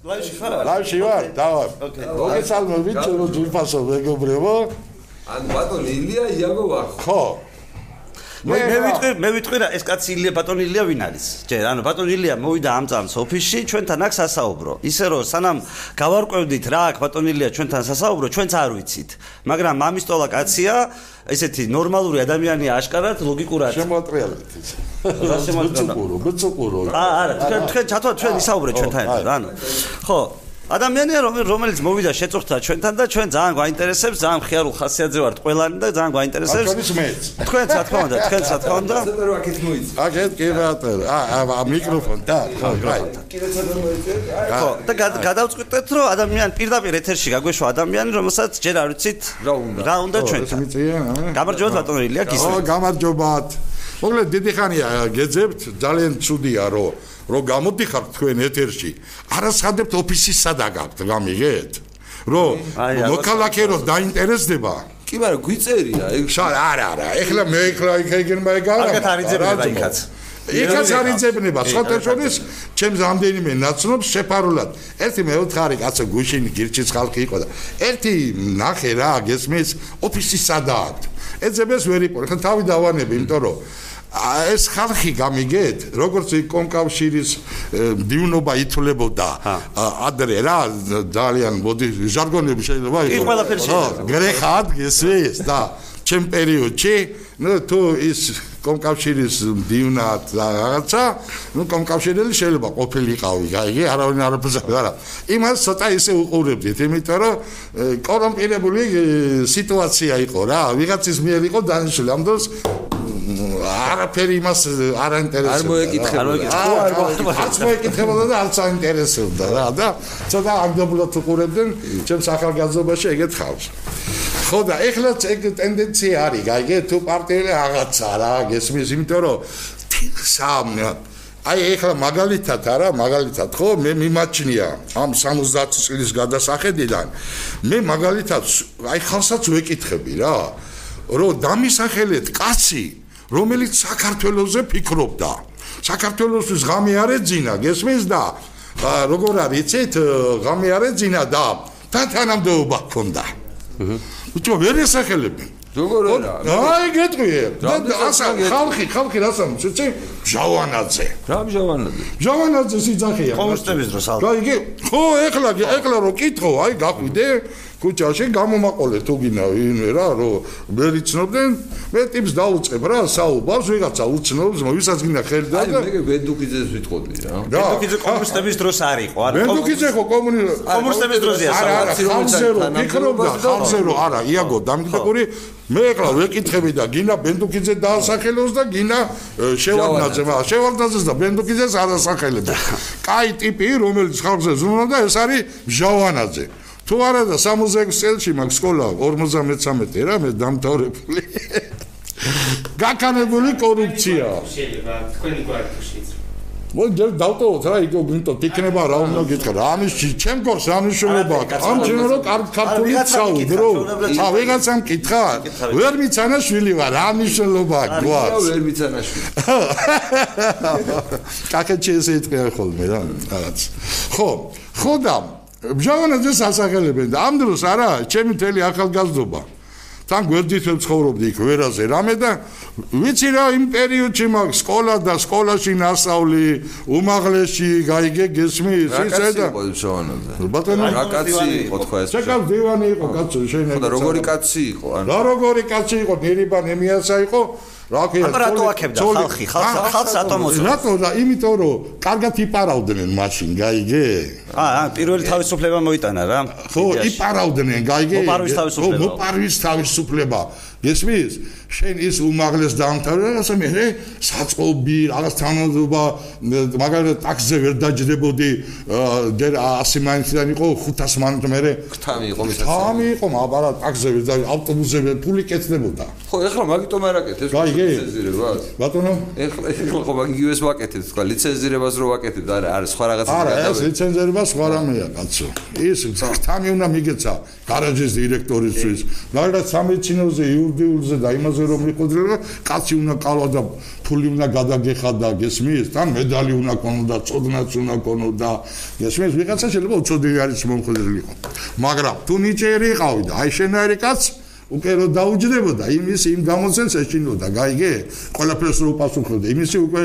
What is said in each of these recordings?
ლაივში ხარ? ლაივში ვარ, დავა. მოგესალმებით, ჩემო ჯიფასო მეგობრებო. ან ბატონ ილია იაგო ვარ. ხო. მე მე ვიტყვი მე ვიტყვი რა ეს კაცი ილია ბატონ ილია ვინ არის? ჯერ ანუ ბატონ ილია მოვიდა ამ წამს ოფისში ჩვენთან აქ სასაუბრო. ისე რომ სანამ გავარკვევდით რა აქ ბატონ ილია ჩვენთან სასაუბრო, ჩვენც არ ვიცით. მაგრამ მამისტოლა კაცია, ესეთი ნორმალური ადამიანია აშკარად, ლოგიკურად. შემოატრიალეთ ის. რა შემოატრიალეთ? ბუცუკურო, ბუცუკურო. აა არა, თქვენ თქვენ ჩათო ჩვენ ისაუბრეთ ჩვენთან ერთად, ანუ. ხო, ადამიანია რომელიც მოვიდა შეწუხდა ჩვენთან და ჩვენ ძალიან გვაინტერესებს, ძალიან ხიარულ ხასიათზე ვართ ყველანი და ძალიან გვაინტერესებს. თქვენს მეც. თქვენ რა თქმა უნდა, თქვენ რა თქმა უნდა. ცოტა რო აქეთ მოიწ. აქეთ კი რატო? აა მიკროფონი და ხო, რაი. ხო, და გადავწყვიტეთ, რომ ადამიანი პირდაპირ ეთერში გაგვეშვა ადამიანი, რომელსაც ჯერ არ ვიცით რა უნდა. რა უნდა ჩვენთან. გამარჯობა ბატონო ილია, ო, გისმენთ. გამარჯობათ. მოკლედ დიდი ხანია გეძებთ, ძალიან ცუდია რომ რომ გამოდიხართ თქვენ ეთერში. არასხადებთ ოფისის სადაგავთ, გამიგეთ? რომ აი, აბა, მოქალაქე რომ დაინტერესდება? კი მაგრამ გვიწერია ეგ არა არა ეხლა მე ეხლა იქ ეგენმა ეგარა კარგად არ იძებნება იქაც. იქაც არ იძებნება სხვათა შორის ჩემს ამდენიმე ნაცნობს შეფარულად. ერთი მეოთხარი კაცო გუშინი გირჩის ხალხი იყო და ერთი ნახე რა გესმის ოფისის სადაა ეძებს ვერიპორ ხან თავი დავანები იმიტომ რომ ეს ხალხი გამიგეთ როგორც იქ კონკავშირის დივნობა ითვლებოდა ადრე რა ძალიან მოდი ჟარგონები შეიძლება კი, ყველაფერი შეიძლება. გრეხად გესმის და ჩემ პერიოდში ნუ თუ ის კონკავშირის დივნად და რაღაცა ნუ კონკავშირელი შეიძლება ყოფილიყავი გაიგე არავინ არაფერს არა. იმას ცოტა ისე უყურებდით იმიტომ რომ ე, სიტუაცია იყო რა. ვიღაცის მიერ იყო დანიშნული ამ დროს მ, არაფერი იმას არ აინტერესებდა არ მოეკითხებოდა. არ მოეკითხებოდა. არ მოეკითხებოდა არც მოეკითხებოდა და არც აინტერესებდა რა და ცოტა ანგდობლად უყურებდნენ ჩემს ახალგაზრდობაში ეგეთ ხალხს. ხო და ეხლა ეგ ტენდენცია არის გაიგე თუ პარტიელი რაღაცა რა გესმის იმიტომ რომ სამ აი ეხლა მაგალითად არა მაგალითად ხო მე მიმაჩნია ამ 70 წლის გადასახედიდან. მე მაგალითად აი ხალხსაც ვეკითხები რა რომ დამისახელეთ კაცი რომელიც საქართველოსზე ფიქრობდა. საქართველოსთვის ღამე არ ეძინა გესმის და როგორ არის იცით ღამე არ ეძინა და თან თანამდებობა ჰქონდა. ბიჭო ვერ ესახელებენ როგორ არა? აი გეტყვიე და გეტყვი? ხალხი ხალხი რასამ ცეცი ჟავანაძე. რა ჟავანაძე? სიძახია კომუნისტების დროს ალ. რა იგი? ხო ეხლა ეხლა რო კითხო აი გაყვიდე ქუჩაში გამომაყოლე თუ გინა ვინმე რა რო ვერ იცნობდნენ მე ტიპს დაუწებ რა საუბარს ვიღაცა უცნობს ვისაც გინდა ხელი და აი მე ვედუკიძეს ვიტყოდი რა. ბენდუკიძე კომუნისტების დროს არ იყო არა ბენდუკიძე ხო კომუნისტ კომუნისტების დროზეა არა არა ხალხზე რო თანამდებობა ფიქრობდა და- ხალხზე რო არა იაგო დამგდაკური მე ეხლა ვეკითხები და გინა ბენდუკიძე დაასახელოს და გინა ე, შევარდნაძე მაგრამ შევარდნაძეს და ბენდუკიძეს არ ასახელებდა კაი ტიპი რომელიც ხალხზე ზრუნავდა ეს არის ჟავანაძე თუ არა და 66 წელში მაგ სკოლა 53 რა მე დამთავრებული. გაკანებული კორუფცია. თქვენი მოი ჯერ დავტოვოთ რა იგო გინტო იქნება რა უნდა გითხრა. რა ამის ჩემ გორს რა მნიშვნელობა? აქვს ამ ჩემო რო კარგ ქართული საუბრო ა ვიღაცამ კითხა ვერ მიცანა შვილი ვარ რა მნიშვნელობა რა გვაქვს ვერ მიცანაშვილი კაკეთში ესე იტყვია ხოლმე რა რაღაც. ხო ხო და ბჟავანაძეს ასახელებენ და ამ დროს არა ჩემი თელი ახალგაზრდობა. თან გვერდით ცხოვრობდი იქ ვერაზე რამე და ვიცი რა იმ პერიოდში მაგ სკოლა და სკოლაში ნასწავლი უმაღლესი გაიგე გესმის რა ისე კაცი და იყო მჟავანაძე? ბატონო რა კაცი იყო თქვა ეს შეკავ დივანი იყო კაცო შენ ხო და როგორი კაცი იყო ან რა როგორი კაცი იყო? ნერიბან ემიასა იყო რა ქვია აბა რატო აქებდა ხალხი? ხალხს- ხალხს რატო მოწონს? რატო და იმიტომ რომ კარგად იპარავდნენ მაშინ გაიგე აა პირველი თავისუფლება მოიტანა რა ხო იპარავდნენ გაიგე მოპარვის თავისუფლება. მოპარვის თავისუფლება გესმის შენ ის უმაღლეს დაამთავრე რაღაცა მე საწყობი რაღაც თანადობა მაგალითად ტაქსზე ვერ დაჯდებოდი და ასე მაინციდან იყო 500 მანთ მე ხთამი იყო მისაც თამი იყო მაგრამ ტაქსზე ვერ და ავტობუსზე ფული კეთდებოდა ხო ეხლა მაგიტომ არ აკეთებს გაიგე? ლიცენზირებას ბატონო ეხლა ეხლა ხო მაგ იგივეს ვაკეთებ თქვა ლიცენზირებას რო ვაკეთებ არა არა სხვა რაღაცა არა ეს ლიცენზირება სხვა რამეა კაცო ის თამი უნდა მიგეცა გარაჟის დირექტორისთვის მაგალითად სამეცინოზე იურ იურიდიულზე და იმაზე რომ იყოდრება, კაცი უნდა კალვა და ფული უნდა გადაგეხადა გესმის, თან მედალი უნდა კონოდა, წოდნაც უნდა კონოდა. გესმის, ვიღაცა შეიძლება უწოდილი არის მომხდარიყო. მაგრამ თუ ნიჭიერი იყავი და აი შენაირი კაც უკვე რომ დაუჯდებოდა, იმის იმ გამოცენს ეშინოდა, გაიგე? ყველაფერს რო უპასუხებდა, იმისი უკვე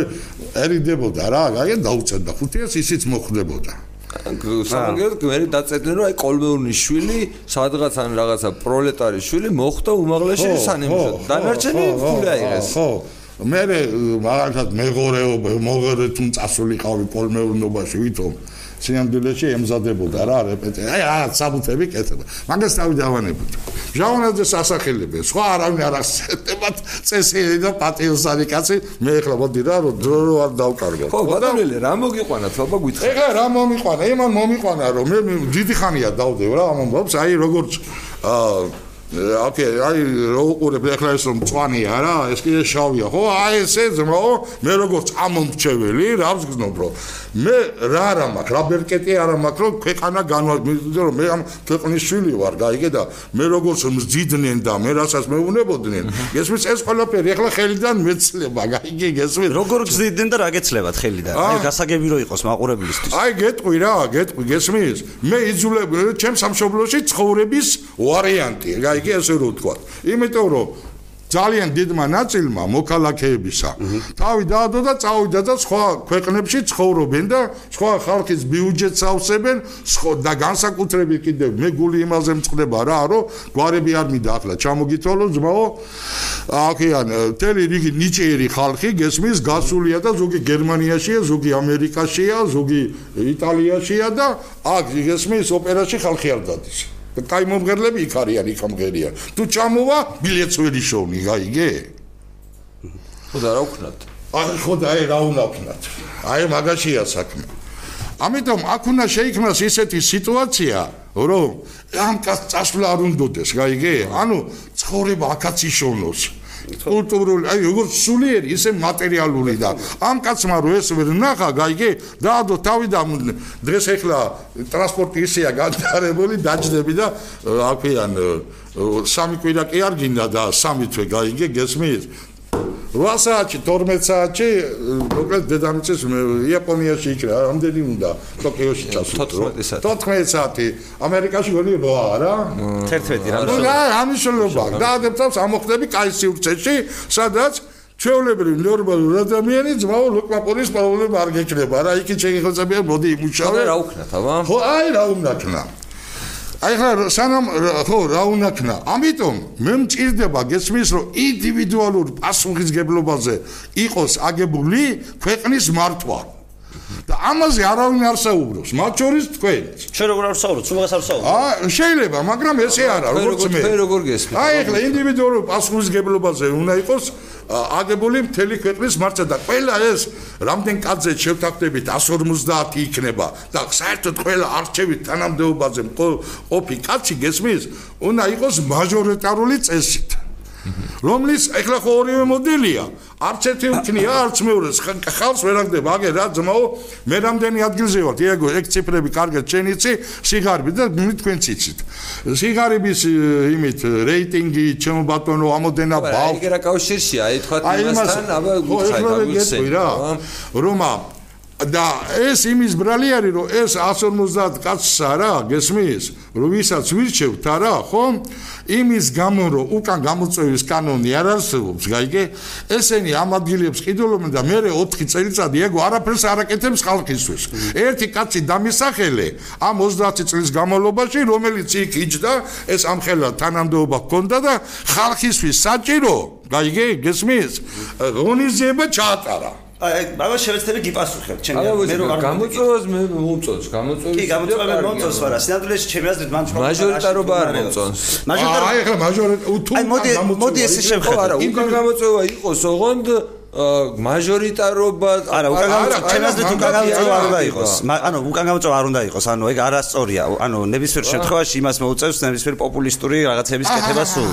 ერიდებოდა რა, გაიგე? დაუწევდა ხუთიას, ისიც მოხდებოდა. სამაგერად მე დაწედნენ რომ აი კოლმეურნის შვილი სადღაც ან რაღაცა პროლეტარის შვილი მოხდა უმაღლესი სანიმუშო დანარჩენი ფული აიღეს ხო მე მაგალითად მეღორეობა მოღერე თუ წასულიყავი კოლმეურნობაში ვითომ სინამდვილეში ემზადებოდა რა რეპეტე აი რა საბუთები კეთება. მაგას თავი დავანებოდა ჟაუნაძე სასახელებია სხვა არავინ არ ახსენებათ წესიერი და პატიოსანი კაცი მე ახლა მოდი რა რომ დრო რო არ დავკარგო ხო ბატონელი რა მოგიყვანა? თობა გითხრა. ეხლა რა მომიყვანა? იმან მომიყვანა რომ მე დიდი ხანია დავდევ რა ამ ამბობს აი როგორც აა ოკეი, აი რო უყურებ ახლა ეს რომ მწვანეა რა, ეს კიდე შავია, ხო? აი ესე ძმო, მე როგორც ამომრჩეველი, რა ვგზნობ რომ მე რა არა მაქვს, რა ბერკეტი არა მაქვს, რომ ქვეყანა განვაგრძელო, რომ მე ამ ქვეყნის შვილი ვარ, გაიგე და მე როგორც მზიდნენ და მე რასაც მეუბნებოდნენ, გესმის ეს ყველაფერი ახლა ხელიდან მეცლება, გაიგე, გესმის? როგორ გზიდნენ და რა გეცლებათ ხელიდან? აი გასაგები რო იყოს მაყურებლისთვის. აი გეტყვი რა, გეტყვი, გესმის? მე იძულებ ჩემ სამშობლოში ცხოვრების ვარიანტი, გაიგე? იგი ასე რო თქვა. იმიტომ რომ ძალიან დიდმა ნაწილმა მოქალაქეებისა თავი დაადო და წავიდა და სხვა ქვეყნებში ცხოვრობენ და სხვა ხალხის ბიუჯეტს ავსებენ და განსაკუთრებით კიდევ მე გული იმაზე მწყდება რა რომ გვარები არ მინდა ახლა ჩამოგითვალო ძმაო აქიან თელი რიგი ნიჭიერი ხალხი გესმის გასულია და ზოგი გერმანიაშია ზოგი ამერიკაშია ზოგი იტალიაშია და აქ გესმის ოპერაში ხალხი არ დადის კაი მომღერლები იქ არიან, იქ მომღერიან. თუ ჩამოვა, ბილეთს ვერ იშოვნი, გაიგე? ხო და რა ვქნათ? აი ხო და აი რა უნდა ვქნათ? აი მაგაშია საქმე. ამიტომ აქ უნდა შეიქმნას ისეთი სიტუაცია, რომ ამ კაც წასვლა არ უნდადეს, გაიგე? ანუ ცხოვრება აქაც იშოვნოს. კულტურული, აი როგორც სულიერი, ისე მატერიალური და ამ კაცმა რო ეს ვერ ნახა, გაიგე, დაადო თავი და დღეს ეხლა ტრანსპორტი ისეა განვითარებული, დაждები და აქვეან სამი კვირა კი არ გინდა და სამი თვე გაიგე, გესმის? 8 საათი 12 საათი მოკლედ დედამიწის იაპონიაში იქნა რამდენი უნდა ტოკიოში წასულიყო 14 საათი 14 საათი ამერიკაში გონი 8 რა 11 რა ნუ რა ამიშლობა დაადებთავს ამოხდები კაი სივრცეში სადაც ჩვეულებრივი ნორმალური ადამიანი ძმაო ლოკმაპონის პრობლემა არ გეჭრება რა იქით შეგეხოცებია მოდი იმუშავე. რა უქნათ აბა? ხო აი რა ქნა აი ხა სანამ ხო რა უნდა ქნა? ამიტომ მე მჭირდება გესმის რომ ინდივიდუალურ პასუხისგებლობაზე იყოს აგებული ქვეყნის მართვა. და ამაზე არავინ არ საუბრობს მათ შორის თქვენ ჩვენ როგორ არ საუბრობთ? სულ მაგას არ საუბრობთ? აა შეიძლება მაგრამ ესე არა როგორც მე. როგორ გესმის აი ხა ინდივიდუალურ პასუხისგებლობაზე უნდა იყოს აგებული მთელი ქვეყნის მარცხა და ყველა ეს რამდენ კაცზე შევთანხმდებით 150 იქნება. და საერთოდ ყველა არჩევით თანამდებობაზე ყოფი კაცი გესმის უნდა იყოს მაჟორიტარული წესით რომლის ეხლა ხო ორივე მოდელია? არც ერთი უქნია არც მეორე. ხალხს ვერ აგდება აგე რა ძმაო? მე რამდენი ადგილზე ვარ? დიეგო ეგ ციფრები კარგად ჩენიცი სიგარები და მე თქვენ ციცით. სიგარების იმით რეიტინგი ჩემო ბატონო ამოდენა ბავ აი ეგ რა კავშირშია აი თქვა იმასთან აბა გიხსნა რა. რომა და ეს იმის ბრალი არის რომ ეს 150 კაცსა რა გესმის რომ ვისაც ვირჩევთ არა ხო? იმის გამო რომ უკან გამოწვევის კანონი არ არსებობს გაიგე ესენი ამ ადგილებს ყიდულობენ და მე 4 წელიწადი ეგო არაფერს არ აკეთებს ხალხისთვის. ერთი კაცი დამისახელე ამ 30 წლის განმავლობაში რომელიც იქ იჯდა ეს ამხელა თანამდებობა ჰქონდა და ხალხისთვის საჭირო გაიგე გესმის ღონისძიება ჩაატარა აი, მაგას შევეცდები გიპასუხებ, ჩემი მე რომ გამოწვევას მე მომწონს, გამოწვევის. კი, გამოწვევა მე მომწონს, მაგრამ სინამდვილეში ჩემი აზრით მან თქვა მაჟორიტარობა არ მომწონს. მაჟორიტარობა აი, ახლა მაჟორიტარობა თუ აი, მოდი, მოდი ესე შევხედო. არა, უკან გამოწვევა იყოს, ოღონდ მაჟორიტარობა არა, უკან აზრით უკან გამოწვა არ უნდა იყოს. ანუ უკან გამოწვა არ უნდა იყოს, ანუ ეგ არასწორია. ანუ ნებისმიერ შემთხვევაში იმას მოუწევს ნებისმიერ პოპულისტური რაღაცების კეთება სულ.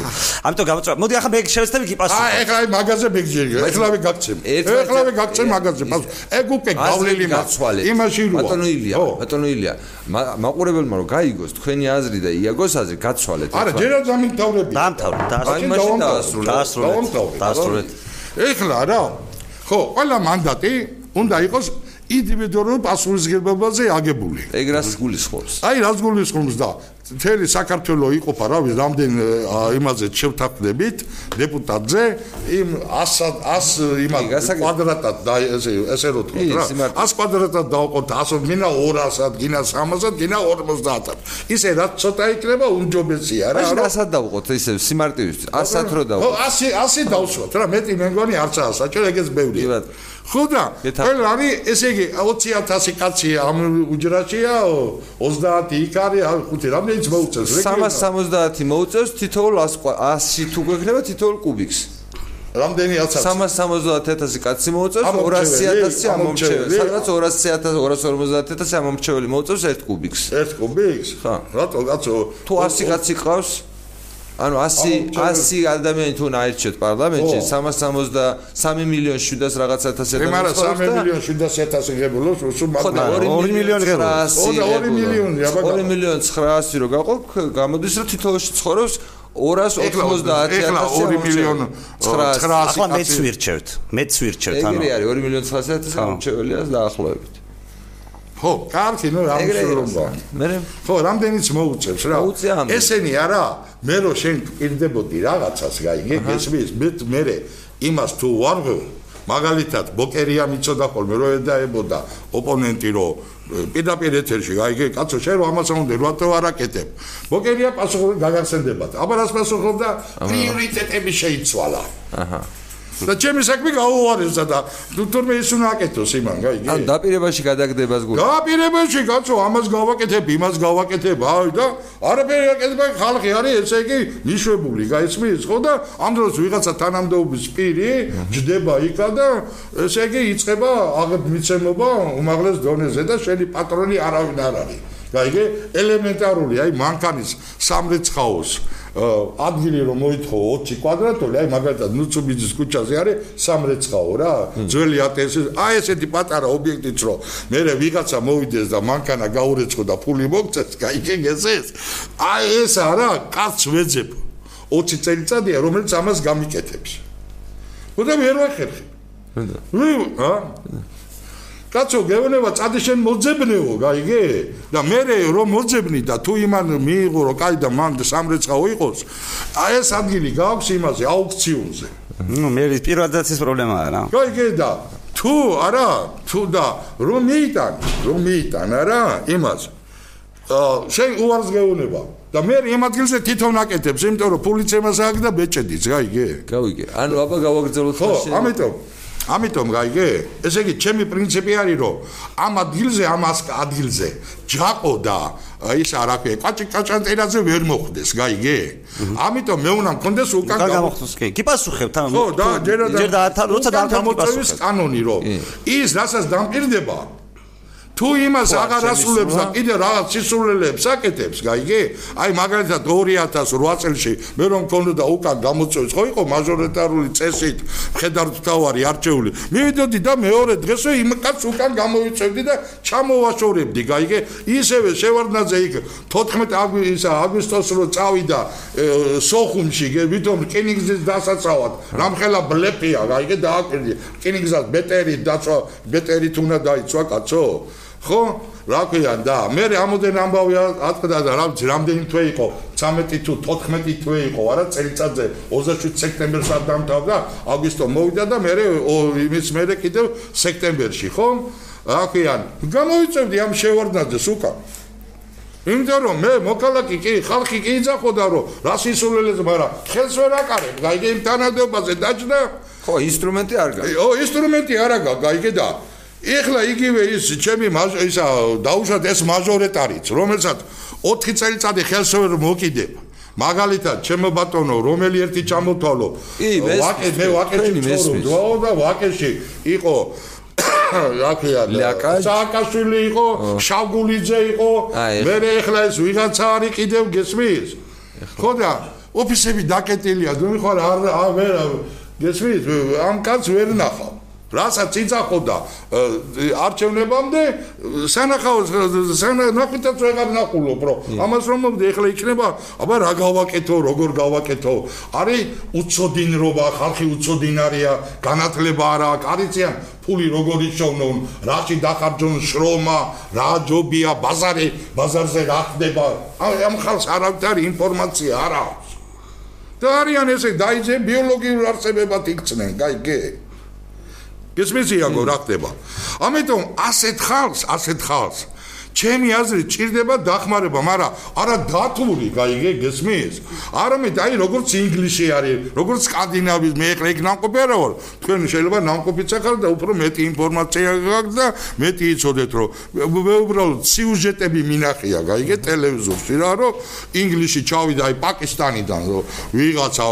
ამიტომ გამოწვა. მოდი ახლა მე შევეცდები გიპასუხო. აი ეხლა აი მაგაზე მიგჯერია. ეხლავე გაგცემ. ერთმანეთს- ეხლავე გაგცემ მაგაზე. ეგ უკვე გავლილი მაქვს. გაცვალეთ. იმაში როა. ბატონო ილია, ბატონო ილია, მა- მაყურებელმა რომ გაიგოს თქვენი აზრი და იაგოს აზრი გაცვალეთ. არა, ერთმანეთს. ჯერა დამთავრები. დაამთავრე, აი, დაასრულე. მაშინ დაასრულეთ. დაასრულეთ. დაასრულეთ. ეხლა რა ხო ყველა მანდატი უნდა იყოს ინდივიდუალურ პასუხისგებლობაზე აგებული ეგ რას გულისხმობს? აი რაც გულისხმობს და მთელი საქართველოს იყოფა რა ვიცი რამდენ იმაზე შევთანხმდებით დეპუტატზე იმ 100 100 იმას კვადრატად და ესე ესე რო თქვა რა სიმართლე. 100 კვადრატად დავყოთ 100 გინა 200-ად გინა 300-ად გინა 50-ად ისე რაც ცოტა იქნება უმჯობესია რა რომ- ასად დავყოთ ისე სიმარტივისთვის. ასად რო ხო, დავყოთ. 100 100 დავსვათ რა, მეტი მე მგონი არცაა საჭირო, ეგეც ბევრია. ხო და ყველა არის ესე იგი 20000 კაცი ამ უჯრაშია, 30 იქ არის, აი 5 რამდენიც მოუწევს რეგიონს. 370 მოუწევს თითოეულ 100 თუ გვექნება თითოეულ კუბიკს. რამდენი აცაც? 370000 каცი მოუწევს ამომრჩეველი, 200000 ამომრჩეველი. სადღაც 200000 250000 ამომრჩეველი მოუწევს 1 კუბიკს. ერთ კუბიკს? ხო. რატო კაცო? თუ 100 კაცი ყავს ანუ 100 100 ადამიანი თუ ნაირჩეთ პარლამენტში ხო. 363 მილიონ 700 რაღაც ათასი ადამიანი 3 მილიონ 700000 ღებულობს, სულ ხო და მაგ 2 მილიონი ღებულობს. ხო და 2 მილიონი, აბა. 2 მილიონი 900 რო გაყო გამოდის რომ თითოეულში ცხოვრობს 290 ეხლა 2 მილიონ 900 ახლა მეც ვირჩევთ. მეც ვირჩევთ, ანუ ეგრე არის 2 მილიონ 900 გამორჩეველია დაახლოებით ხო, კარგი, ნუ რა მსურობა. მე ხო, რამდენიც მოუწევს რა. ესენი არა, მე რო შენ პირდებოდი რაღაცას, გაიგე, გესმის, მე მე იმას თუ ვარღო, მაგალითად, ბოკერია მიწოდა ხოლმე, რო ეძაებოდა ოპონენტი რო პირდაპირ ეთერში, გაიგე, კაცო, შენ რო ამას ამონდე, რატო არ აკეთებ? ბოკერია პასუხი გაგახსენდებათ. აბა რას პასუხობდა? პრიორიტეტები შეიცვალა. აჰა და ჩემი საქმე გაუარესდა და თუ თურმე ის უნდა აკეთოს იმან, გაიგე? ან დაპირებაში გადაგდებას გულ გაპირებაში კაცო ამას გავაკეთებ, იმას გავაკეთებ, აი და არაფერი აკეთება ხალხი არის ესე იგი ნიშვებული, გაიცმის? ხო და ამ დროს ვიღაცა თანამდებობის პირი ჯდება იქა და ესე იგი იწება აღმიცემობა უმაღლეს დონეზე და შენი პატრონი არავინ არ არის. გაიგე? ელემენტარული, აი მანქანის სამრეცხაოს ადგილი რომ მოითხოვ 20 კვადრატული, აი მაგალითად ნუცუბიძის ქუჩაზე არის სამრეცხაო რა, ძველი ატესი, აი ესეთი პატარა ობიექტიც რომ მე ვიღაცა მოვიდეს და მანქანა გაურეცხო და ფული მოგწეს, გაიგე ესეც. აი ეს არა, კაცს ვეძებ 20 წელიწადია, რომელიც ამას გამიკეთებს. ხოდა ვერ ვახერხი. ნუ, ა? კაცო, გეუბნება წადი შენ მოძებნეო, გაიგე? და მე რომ მოძებნი და თუ იმან მიიღო რომ კაი და მან სამრეცხაო იყოს, აი ეს ადგილი გაქვს იმაზე აუქციონზე. ნუ მე პირადად ის პრობლემაა რა. გაიგე და თუ არა, თუ და რომ მიიტან, რომ მიიტან არა იმას. შენ უარს გეუბნება და მე იმ ადგილზე თვითონ აკეთებს, იმიტომ რომ ფულიც ემას აქვს და ბეჭედიც, გაიგე? გავიგე ანუ აბა გავაგრძელოთ ხო, ამიტომ ამიტომ გაიგე? ესე იგი, ჩემი პრინციპი არის, რომ ამ ადგილზე, ამ ადგილზე ჯაყო და ის არა ქვია, კაჭი კაჭანტერაძე ვერ მოხვდეს, გაიგე? ამიტომ მე უნდა მქონდეს უკან კა გამო გამოხსოვს კი. კი პასუხებთ ანუ. ხო, და ჯერა და ჯერ და თან როცა უკან დავთვალოთ გამოწვევის პასუხებთ. კანონი, რომ ის რასაც დამპირდება თუ იმას აღარ ასრულებს და კიდე რაღაც სისულელებს აკეთებს, გაიგე? აი მაგალითად 2008 წელში მე რომ მქონდა უკან გამოწვევს, ხო იყო მაჟორიტარული წესით მხედართმთავარი არჩეული. მივიდოდი და მეორე დღესვე იმ კაცს უკან გამოვიწევდი და ჩამოვაშორებდი, გაიგე? ისევე შევარდნაძე იქ 14 აგვისტოს აგვისტოს რო წავიდა სოხუმში, ვითომ რკინიგზის დასაცავად, რამხელა ბლეფია, გაიგე? დააკვირდი. რკინიგზას ბეტერი დაწვა, ბეტერით უნდა დაიცვა, კაცო. ხო? რა ქვია? და მე ამოდენ ამბავი ატყდა და რა ვიცი რამდენი თვე იყო? 13 თუ 14 თვე იყო არა? წელიწადზე 27 სექტემბერს არ დამთავრდა აგვისტო მოვიდა და მე იმის მე კიდევ სექტემბერში ხო? რა ქვია? გამოვიწევდი ამ შევარდნაძეს უკან იმიტომ რომ მე მოქალაქი კი ხალხი კი იძახოდა რომ რა სისულელეზე მაგრამ ხელს ვერ აკარებ გაიგე იმ თანადობაზე დაჭდა ხო ინსტრუმენტი არ გაქვს ო ინსტრუმენტი არა გაიგე და ეხლა იგივე ის ჩემი ისა დაუშვათ ეს მაჟორიტარიც რომელსაც 4 წელიწადი ხელს ვერ მოკიდებ მაგალითად, ჩემო ბატონო, რომელი ერთი ჩამოთვალო? ვაკე მე ვაკეში ვწორო და ვაკეში იყო აკია სააკაშვილი იყო, შავგულიძე იყო, მე ეხლა ეს ვიღაცა არის კიდევ გესმის? ხო და ოფისები დაკეტილია, თუ ხარ არ ვერ გესმის? ამ კაც ვერ ნახავ. რასაც იწახოდა არჩევნებამდე სანახავს სანახვითაც ვეღარ ნახულობ რომ ამას რომ მომდი ეხლა იქნება აბა რა გავაკეთო როგორ გავაკეთო? არის უცოდინრობა ხალხი უცოდინარია განათლება არა აქვს არიციან ფული როგორ იშოვნონ რაში დახარჯონ შრომა რა ჯობია ბაზარი ბაზარზე რა ხდება? ამ ხალხს არავითარი ინფორმაცია არ აქვს. და არიან ესე დაიძე ბიოლოგიურ არსებებად იქცნენ გაიგე გესმის იაგო რა ხდება? ამიტომ ასეთ ხალხს ასეთ ხალხს ჩემი აზრით ჭირდება დახმარება, მაგრამ არა დათული, გაიგე, გესმის? არამედ აი როგორც ინგლისში არის, როგორც სკანდინავიის მე იქ ნამყოფი არა ვარ. თქვენ შეიძლება ნამყოფიც ახალ და უფრო მეტი ინფორმაცია გაქვს და მეტი იცოდეთ, რომ მე უბრალოდ სიუჟეტები მინახია, გაიგე, ტელევიზორში რა, რომ ინგლისში ჩავიდა აი პაკისტანიდან, რომ ვიღაცა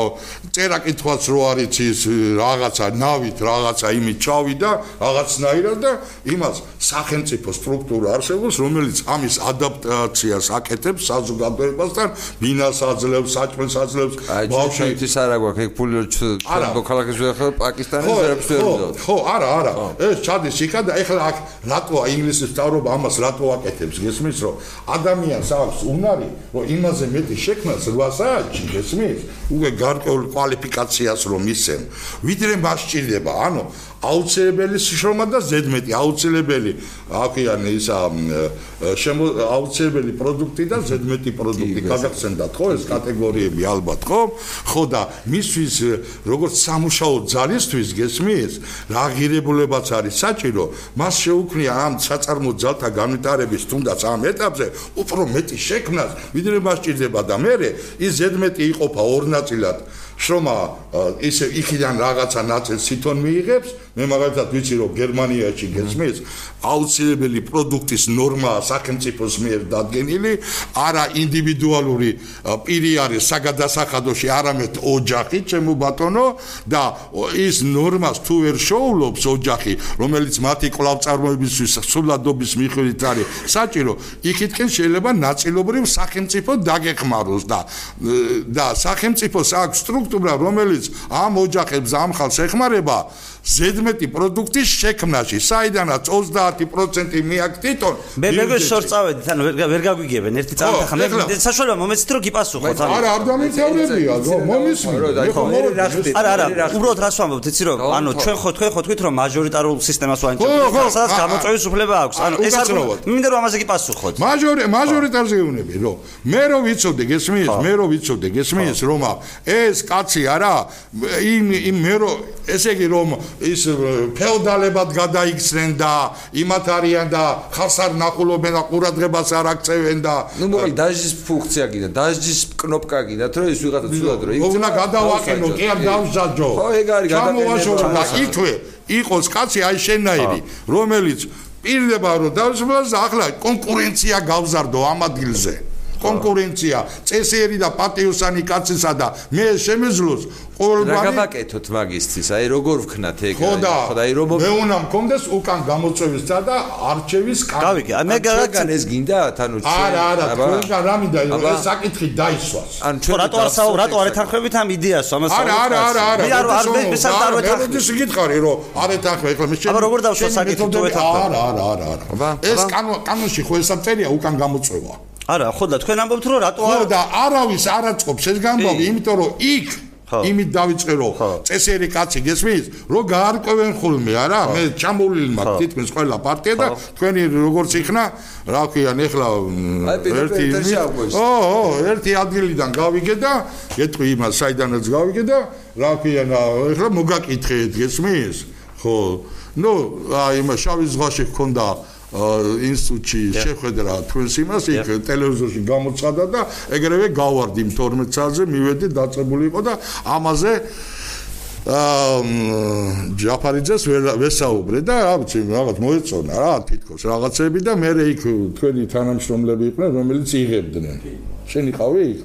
წერა კითხვაც რო არის ის რაღაცა ნავით, რაღაცა იმით ჩავიდა, რაღაცნაირად და იმას სახელმწიფო სტრუქტურა არსებობს, რომ რომელიც ამის ადაპტაციას აკეთებს საზოგადოებასთან, ბინას აძლევს, საჭმელს აძლევს, ბავშვი ის არა გვაქვს, ეგ ფული ჩვენ მოქალაქეს ვიხარ პაკისტანის ერებს ვერდოთ. ხო, არა, არა. ეს ჩადის იქა და ეხლა აქ რატოა ინგლისის სწავლობა ამას რატო აკეთებს? გესმის, რომ ადამიანს აქვს უნარი, რომ იმაზე მეტი შექმნას 8 საათში, გესმის? უკვე გარკვეულ კვალიფიკაციას რომ ისენ, ვიდრე მას ჭირდება, ანუ აუცილებელი შრომა და ზედმეტი აუცილებელი აკიან ისა შემო აუცილებელი პროდუქტი და ზედმეტი პროდუქტი. გაგახსენდათ ხო ეს კატეგორიები ალბათ ხო? ხო და მისთვის როგორც სამუშაო ძალისთვის გესმის რა ღირებულებაც არის საჭირო მას შეუქმნია ამ საწარმო ძალთა განვითარების თუნდაც ამ ეტაპზე უფრო მეტი შექმნას ვიდრე მას ჭირდება და მე ის ზედმეტი იყოფა ორ ნაწილად შრომა ისე იქიდან რაღაცა ნაწილს თვითონ მიიღებს მე მაგალითად ვიცი რომ გერმანიაში გესმის აუცილებელი პროდუქტის ნორმა სახელმწიფოს მიერ დადგენილი არა ინდივიდუალური პირი არის საგადასახადოში არამედ ოჯახი ჩემო ბატონო და ის ნორმას თუ ვერ შოულობს ოჯახი რომელიც მათი კვლავწარმოებისთვის სულადობის მიხედვით არის საჭირო იქითკენ შეიძლება ნაწილობრივ სახელმწიფო დაგეხმაროს და და სახელმწიფოს აქვს სტრუქტურა რომელიც ამ ოჯახებს ამ ხალხს ეხმარება ზედმეტი პროდუქტის შექმნაში, საიდანაც 30% მიაქ თვითონ. მე მე შორ წავედით, ანუ ვერ გაგვიგებენ. ერთი წამით ახლა მე საშუალება მომეცით რომ გიპასუხოთ, ანუ არა, არ დამიცავრებია, მომისმინე. არა, არა, უბრალოდ რას ვამბობთ, იცი რომ, ანუ ჩვენ ხო თქვენ ხო თქვით რომ მაჟორიტარულ სისტემას ვაინტერესებს, სადაც გამოწვევის უფლება აქვს. ანუ ეს არ მინდა რომ ამაზე გიპასუხოთ. მაჟორი მაჟორიტარზე ვუნები, რომ მე რო ვიცოდე, გესმის, მე რო ვიცოდე, გესმის, რომ ეს კაცი არა, იმ იმ მე რო ესე იგი რომ ის ფეოდალებად გადაიქცნენ და იმათ არიან და ხალხს არ ნახულობენ და ყურადღებას არ აქცევენ და ნუ მოკლედ დაჟის ფუნქცია კიდე დაჟის კნოპკა კიდათ რომ ის ვიღაცა ცუდად რომ იქნება უნდა გადავაყენო კი არ დავსაჯო. ხო ეგ არის გადაყენება და ითვე იყოს კაცი აი შენაირი რომელიც პირდება რომ დავსვლას ახლა კონკურენცია გავზარდო ამ ადგილზე. კონკურენცია წესიერი და პატიოსანი კაცისა და მე შემეძლოს ყოველგვარი რა გავაკეთოთ მაგისტრის? აი როგორ ვქნათ ეგ? ხო და აი რომ მე უნდა მქონდეს უკან გამოწვევის და და არჩევის კარი გავიგე მე გავაგან ეს გინდა თანუ ჩვენ არა არა თქვენგან რა მინდა ეს საკითხი დაისვას. ან ჩვენ რატო არ საუბრობ რატო არ ეთანხმებით ამ იდეას ამას არა არა არა არა მე არ არ მე საერთოდ არ ეთანხმები ეს გითხარი რომ არ ეთანხმე ახლა მე შენ აბა როგორ დავშვა საკითხი? თუ ეთანხმები არა არა არა არა ეს კანონში ხო ეს წერია უკან გამოწვევა არა ხო და თქვენ ამბობთ რომ რატო არ ხო და არავის არ აწყობს ეს გამბავი იმიტომ რომ იქ იმით დავიწყე რომ წესიერი კაცი გესმის რომ გაარკვევენ ხოლმე არა? მე ჩამოვლილი მაქვს თითქმის ყველა პარტია და თქვენი როგორც იქნა რა ქვიან ეხლა ერთი ო ო ერთი ადგილიდან გავიგე და გეტყვი იმას საიდანაც გავიგე და რა ქვიან ეხლა მოგაკითხეთ გესმის? ხო. ნუ აი იმ შავი ზღვაში გქონდა ინსტიტუტში შეხვედრა თქვენს იმას იქ ტელევიზორში გამოცხადა და ეგრევე გავარდი 12 საათზე მივედი დაწებული იყო და ამაზე აა ჯაფარიძეს ვესაუბრე და რა ვიცი რაღაც მოეწონა რა თითქოს რაღაცები და მე იქ თქვენი თანამშრომლები იყვნენ რომელიც იღებდნენ. შენ იყავი იქ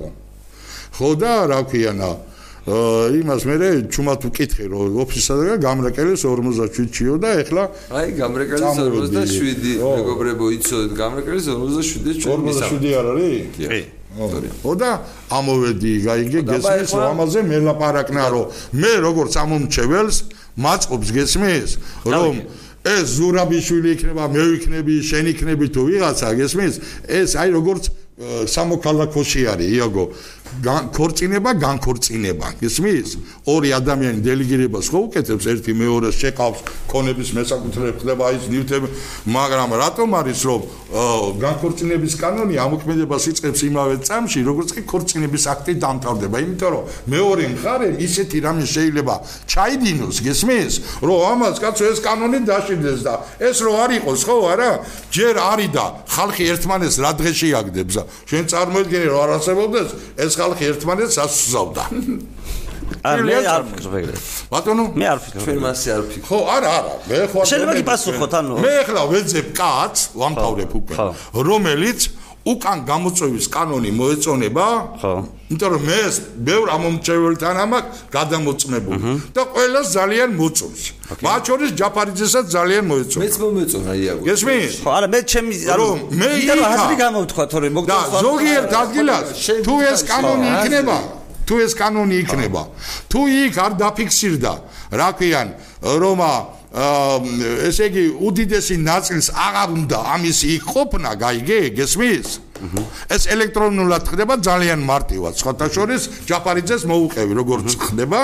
ხო და რა ქვიანა? აა იმას მე ჩუმად ვკითხე რომ ოფისსადაგა გამრაკელის 47-იო და ეხლა აი გამრაკელის 47 მეგობრებო იცოდეთ გამრაკელის 47 ჩვენ მისამ 47 არ არის? კი. ხო და ამოვედი გაიგე გესმის რომ ამაზე მე ლაპარაკნა რომ მე როგორც ამომრჩეველს მაწყობს გესმის რომ ეს ზურაბიშვილი იქნება მე ვიქნები შენ იქნები თუ ვიღაცა გესმის ეს აი როგორც სამოქალაქოში არის იაგო განქორწინება განქორწინება. გესმის ორი ადამიანი დელეგირებას ხო უკეთებს ერთი მეორეს შეყავს კონების მესაკუთრე ხდება ის ნივთები მაგრამ რატომ არის რომ განქორწინების კანონი ამოქმედებას იწყებს იმავე წამში როგორც კი ქორწინების აქტი დამთავრდება? იმიტომ რომ მეორე მხარე ისეთი რამე შეიძლება ჩაიდინოს გესმის? რომ ამას კაცო ეს კანონი დაშინდეს და ეს რო არ იყოს ხო არა? ჯერ არის და ხალხი ერთმანეს რა დღეში აგდებს შენ წარმოიდგინე რომ არ არსებობდეს ეს ხალხი ერთმანეთს ასუსავდა. არ მე არ ფიქრობ ეგრე. ბატონო, მე არ ფიქრობ. ჩვენ მასე არ ფიქრობ. ხო, არა, არა, მე ხო არ შეიძლება გიპასუხოთ, ანუ მე ახლა ვეძებ კაც, ვამთავრებ უკვე, რომელიც უკან გამოწვევის კანონი მოეწონება? ხო. იმიტომ რომ მე ბევრ ამომრჩეველთან ამაკ გადამოწმებული და ყველას ძალიან მოწონს. მათ შორის ჯაფარიძესაც ძალიან მოეწონა. მეც მომეწონა იაგო. გესმის? ხო, არა, მე ჩემი ანუ მე იმიტომ რომ აზრი გამოვთქვა თორე და მოგდოს ზოგიერთ ადგილას თუ ეს კანონი იქნება თუ ეს კანონი იქნება თუ იქ არ დაფიქსირდა რა ქვიან რომა ესე იგი უდიდესი ნაწილს აღარ უნდა ამის იქ ყოფნა გაიგე გესმის ეს ელექტრონულად ხდება ძალიან მარტივად. სხვათა შორის ჯაფარიძეს მოუყევი როგორც ხდება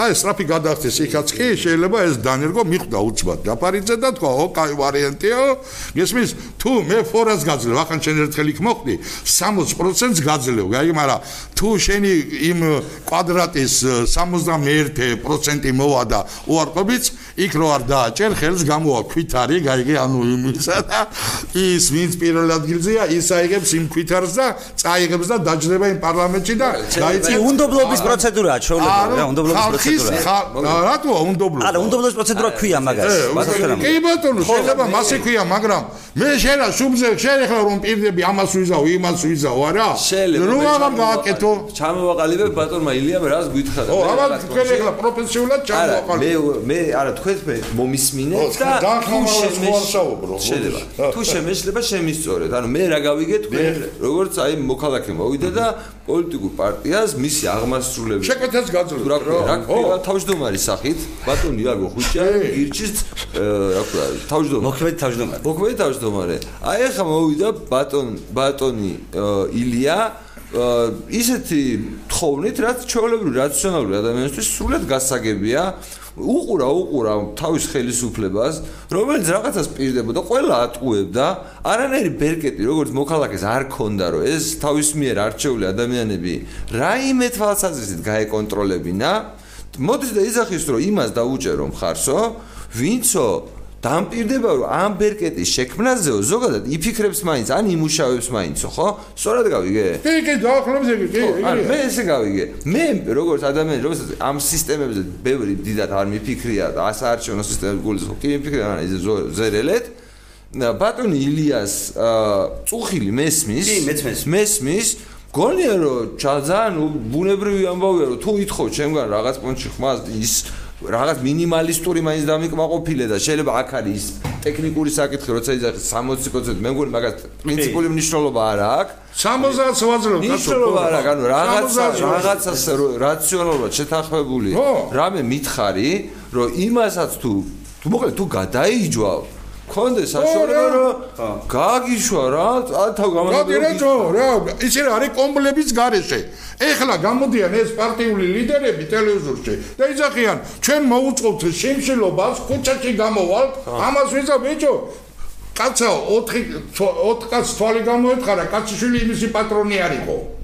აი სტრაფი გადახდეს იქაც კი შეიძლება ეს დანერგო მიხვდა უცბად დაფარიძე და თქვა ო კაი ვარიანტია გესმის თუ მე ფორას გაძლევ ახან შენ ერთხელ იქ მოხდი 60%-ს გაძლევ გაიგე მაგრამ თუ შენი იმ კვადრატის 61% მოვა და უარყოფიც იქ რო არ დააჭერ ხელს გამოვა ქვითარი გაიგე ანუ იმისა და ის ვინც პირველ ადგილზეა ის აიღებს იმ ქვითარს და წაიღებს და დაჯდება იმ პარლამენტში და დაიწი უნდობლობის პროცედურაა ჩაოლება რა უნდობლობის ხალხის რატოა უნდობლო? არა, უნდობლობის პროცედურა ქვია მაგას. კი ბატონო, შეიძლება მასე ქვია, მაგრამ მე შეერა შუბზე ახლა რომ პირდები ამას ვიზავ, იმას ვიზავ, არა? შეიძლება. რო აღარ გააკეთო? ჩამოვაყალიბებ ბატონმა ილიამ რას გითხარ? ო, აბა თქვენ ახლა პროფესიულად ჩამოვაყალიბებ. მე მე არა თქვენ მე მომისმინეთ და თუ შეიძლება. თუ შემეშლება შემისწორეთ. ანუ მე რა გავიგე თქვენ როგორც აი მოქალაქე მოვიდა და პოლიტიკურ პარტიას მისი აღმასრულებელი შეკვეთას გაძლევ. რა რა თავმჯდომარის სახით ბატონი იაგო ხუჭა ირჩის რა ქვია თავმჯდომარე. მოქმედი თავმჯდომარე. მოქმედი თავმჯდომარე. აი ახლა მოვიდა ბატონ ბატონი ილია ისეთი თხოვნით რაც ჩვეულებრივი რაციონალური ადამიანისთვის სრულად გასაგებია. უყურა უყურა თავის ხელისუფლებას რომელიც რაღაცას პირდებოდა ყველა ატყუებდა. არანაირი ბერკეტი როგორც მოქალაქეს არ ქონდა რომ ეს თავის მიერ არჩეული ადამიანები რაიმე თვალსაზრისით გაეკონტროლებინა მოდის და იზახის რომ იმას დაუჭერო მხარსო ვინცო დამპირდება რომ ამ ბერკეტის შექმნაზეო ზოგადად იფიქრებს მაინც ან იმუშავებს მაინცო ხო? სწორად გავიგე. კი კი დაახლოებით ეგ კი კი მე ესე გავიგე. მე როგორც ადამიანი რომელსაც ამ სისტემებზე ბევრი დიდად არ მიფიქრია და ასაარჩევნო სისტემებს გულის ხო? კი მიფიქრია ან ეს ზერელეთ. ბატონი ილიას წუხილი მესმის კი მეც მესმის მესმის გონია რომ ძალიან ბუნებრივი ამბავია რომ თუ ითხოვ ჩემგან რაღაც პონჩი ხმას ის რაღაც მინიმალისტური მაინც დამიკმაყოფილე და შეიძლება აქ არის ტექნიკური საკითხი როცა იძახი 60% მე მგონი მაგას პრინციპული მნიშვნელობა არ აქვს. 60 ვაძლევ კაცო მნიშვნელობა არ აქვს ანუ რაღაცა რაღაცას რაციონალურად შეთანხმებული რამე მითხარი რომ იმასაც თუ თუ მოკლედ თუ გადაიჯვა კონდეს საშუალება რომ გააგიშვა რა. თავ გამოდიო რა ჯო რა ისე არის კომპლების გარეშე. ეხლა გამოდიან ეს პარტიული ლიდერები ტელევიზორში. და იძახიან ჩვენ მოუწყობთ შემშელობას ქუჩაში გამოვალთ ამას ვიზა ბიჭო. კაცა 4 4 კაც თვალი გამოეთხარა კაციშვილი იმისი პატრონი არისო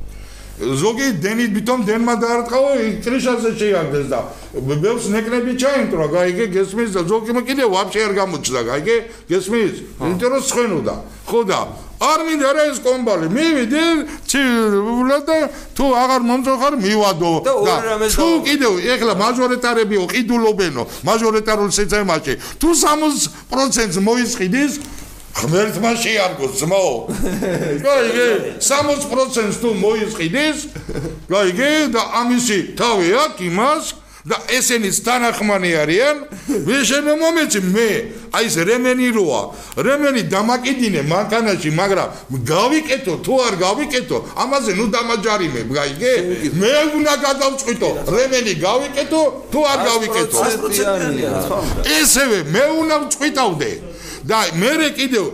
ზოგი დენით ბიტომ დენმა დაარტყაო ტრიშაზე შეაგდეს და ბევრს ნეკნები ჩაინტრა გაიგე გესმის და ზოგი მე კიდე ვაფშე არ გამოჩდა გაიგე გესმის. რომ ცხენოდა. ხო და არ მინდა რა ეს კომბალი მივიდე ცილა და თუ აღარ მომწოხარ მივადო. და თუ კიდე ეხლა მაჟორიტარებიო ყიდულობენო მაჟორიტარულ სისტემაში თუ 60%-ს მოისყიდის ღმერთმა შეარგოს ძმაო. გაიგე? 60%-ს თუ მოიწყიდეს, გაიგე? და ამისი თავი აქვს იმას და ესენიც თანახმანი არიან. ვიშენო მომეცი მე, აი ეს რემენი როა. რემენი დამაკიდინე მანქანაში, მაგრამ გავიკეთო თუ არ გავიკეთო, ამაზე ნუ დამაჯარიმე, გაიგე? მე უნდა გადავწყვიტო, რემენი გავიკეთო თუ არ გავიკეთო. ესევე მე უნდა ვწყვიტავდე. და მე კიდევ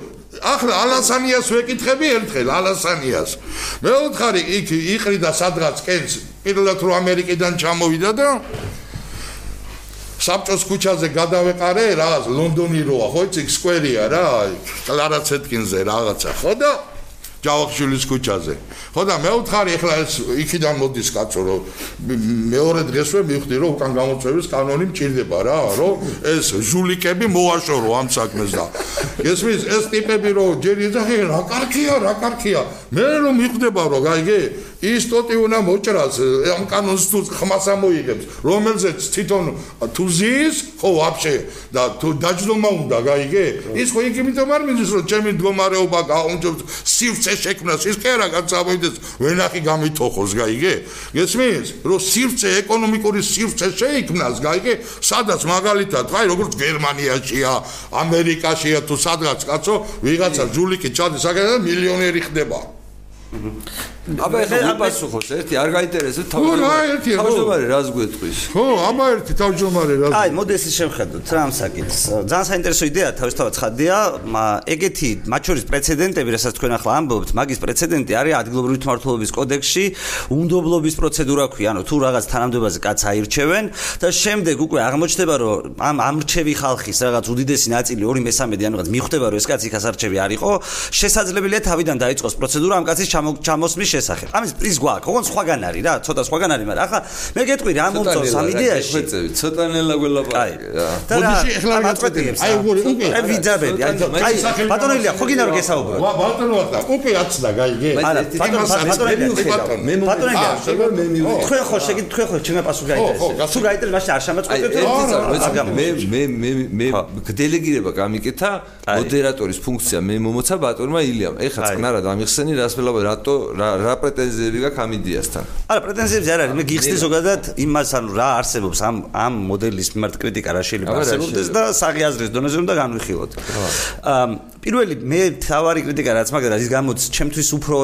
ახლა ალასანიას ვეკითხები ერთხელ ალასანიას. მეოთხარი იქ იყრიდა სადღაც კენს პირველად რო ამერიკიდან ჩამოვიდა და საბჭოს ქუჩაზე გადავეყარე რაღაც ლონდონი როა ხო იცი სკვერია რა კლარა ცეტკინზე რაღაცა ხო და ჯავახიშვილის ქუჩაზე. ხო და მე ვთხარი ახლა ეს იქიდან მოდის კაცო რომ მეორე დღესვე მივხვდი რომ უკან გამოწვევის კანონი მჭირდება რა რომ ეს ჟულიკები მოაშორო ამ საქმეს და ესმის ეს ტიპები რომ ჯერ იძახე რა კარგია რა კარგია მე რომ მივხვდება რომ გაიგე ის ტოტი უნდა მოჭრას ამ კანონს თუ ხმას ამოიღებს რომელზეც თვითონ თუ ზის ხო ვაფშე და თუ დაჯდომა უნდა გაიგე ის ხო იქ იმიტომ არ მიდის რომ ჩემი მდგომარეობა გაუნჯობს სივცე შექმნას ის კი არა გაცავიდეს ვენახი გამითოხოს გაიგე. გესმის? რომ სივცე ეკონომიკური სივცე შეიქმნას გაიგე სადაც მაგალითად აი როგორც გერმანიაშია ამერიკაშია თუ სადღაც კაცო ვიღაცა ჯულიკი ჩადის აგერა მილიონერი ხდება აბა ეხლა უპასუხოს ერთი არ გაინტერესებს თავმჯდომარე თავმჯდომარე რას გვეტყვის? ხო აბა ერთი თავმჯდომარე რას აი მოდი ეს შევხედოთ რა ამ საკითხს? ძალიან საინტერესო იდეაა თავისთავად ხადია. ეგეთი მათ შორის პრეცედენტები რასაც თქვენ ახლა ამბობთ მაგის პრეცედენტი არის ადგილობრივი თმართლობის კოდექსში უნდობლობის პროცედურა ქვია. ანუ თუ რაღაც თანამდებობაზე კაც აირჩევენ და შემდეგ უკვე აღმოჩნდება რომ ამ ამრჩევი ხალხის რაღაც უდიდესი ნაწილი 2/3 ანუ რაღაც მიხვდება რომ ეს კაცი ხასარჩევი არისო შესაძლებელია თავიდან დაიწყოს პროცედურა ამ კაცის ჩამოსმის შესახებ. ამის პრის გვაქვს, ოღონდ სხვაგან არის რა, ცოტა სხვაგან არის, მაგრამ ახლა მე გეტყვი რა მომწონს ამ იდეაში. ცოტა ნელა გველაპარაკე. და რა, ახლა მაწყვეტიებს. აი უგური, უკვე. აი ვიძაბები, აი ბატონელია, ხო გინდა რომ გესაუბრო? ვა ბატონო ახლა, უკვე აცდა, გაიგე. არა, ბატონო, ბატონელია, მე ბატონელია, მე მივიღე. თქვენ ხო შეგიძლიათ თქვენ ხო ჩემი პასუხი გაიტერესებს. თუ გაიტერესებს, მაშინ არ შემოწყვეტეთ. მე მე მე მე დელეგირება გამიკეთა მოდერატორის ფუნქცია მე მომოცა ბატონმა ილიამ. ეხლა წნარად ამიხსენი რას ველაპარაკე, რატო რა რა პრეტენზიები გაქვს ამ იდეასთან? არა, პრეტენზიები არ არის. მე გიხსნი ზოგადად იმას, ანუ რა არსებობს ამ ამ მოდელის მიმართ კრიტიკა რა შეიძლება არსებობდეს და საღიაზრის დონეზე უნდა განვიხილოთ. აა პირველი მე თავარი კრიტიკა რაც მაგდა ის გამოც ჩემთვის უფრო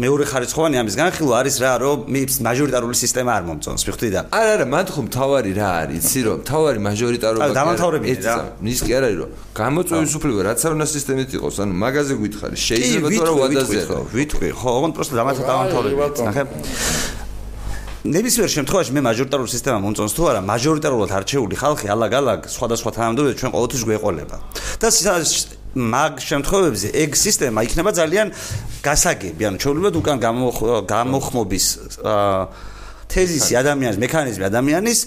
მეორე ხარისხოვანი ამის განხილვა არის რა რომ მე მაჟორიტარული სისტემა არ მომწონს მიხვდი და არა არა მანდ ხომ თავარი რა არის იცი რომ თავარი მაჟორიტარობა არა დამთავრებია რა. ის კი არ არის რომ გამოწვევის უფლება რაც არ უნდა სისტემით იყოს ანუ მაგაზე გითხარი შეიძლება თუ რა ვადაზე ვიტყვი ხო ოღონდ პროსტა დამათა დამთავრებია ნახე ნებისმიერ შემთხვევაში მე მაჟორიტარული სისტემა მომწონს თუ არა მაჟორიტარულად არჩეული ხალხი ალაგ-ალაგ სხვადასხვა თანამდებობებს ჩვენ ყოველთვის გვეყოლება. და მაგ შემთხვევებში ეგ სისტემა იქნება ძალიან გასაგები, ანუ ჩვეულებრივად უკან გამოხმობის თეზისი ადამიანის მექანიზმი ადამიანის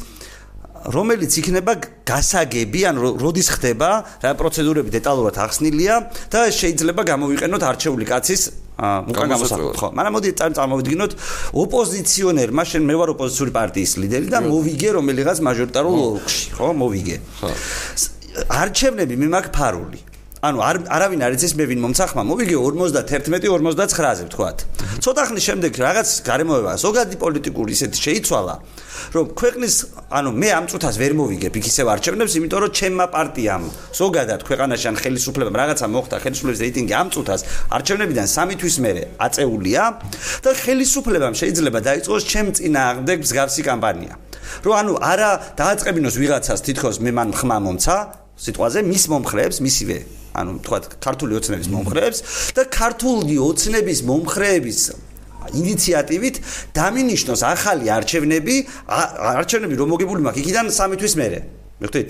რომელიც იქნება გასაგები, ანუ როდის ხდება, რა პროცედურები დეტალურად ახსნილია და შეიძლება გამოვიყენოთ არჩეული კაცის უკან გამოსახულება. ხო, მაგრამ მოდი წარმოვიდგინოთ ოპოზიციონერმა, შენ მე ვარ ოპოზიციური პარტიის ლიდერი და მოვიგე რომელიღაც მაჟორიტარულ ოლქში, ხო, მოვიგე. ხო. არჩევნები მე მაქვს ფარული. ანუ არ არავინ არ იცის მე ვინ მომცახმა მოვიგე 51-59-ზე ვთქვათ. ცოტა ხნის შემდეგ რაღაც გარემოება ზოგადი პოლიტიკური ისეთი შეიცვალა, რომ ქვეყნის ანუ მე ამ წუთას ვერ მოვიგებ იქ ისევ არჩევნებს, იმიტომ რომ ჩემმა პარტიამ ზოგადად ქვეყანაში ან ხელისუფლებამ რაღაცა მოხდა ხელისუფლების რეიტინგი ამ წუთას არჩევნებიდან 3 თვის მერე აწეულია და ხელისუფლებამ შეიძლება დაიწყოს ჩემ წინააღმდეგ მსგავსი კამპანია. რომ ანუ არა დააწყებინოს ვიღაცას თითქოს მე მან ხმა მომცა სიტყვაზე მის მომხრეებს მისივე ანუ თქვა ქართული ოცნების მომხრეებს და ქართული ოცნების მომხრეების ინიციატივით დამინიშნოს ახალი არჩევნები არჩევნები რომ მოგებული მაქვს იქიდან სამი თვის მერე. მეთქვით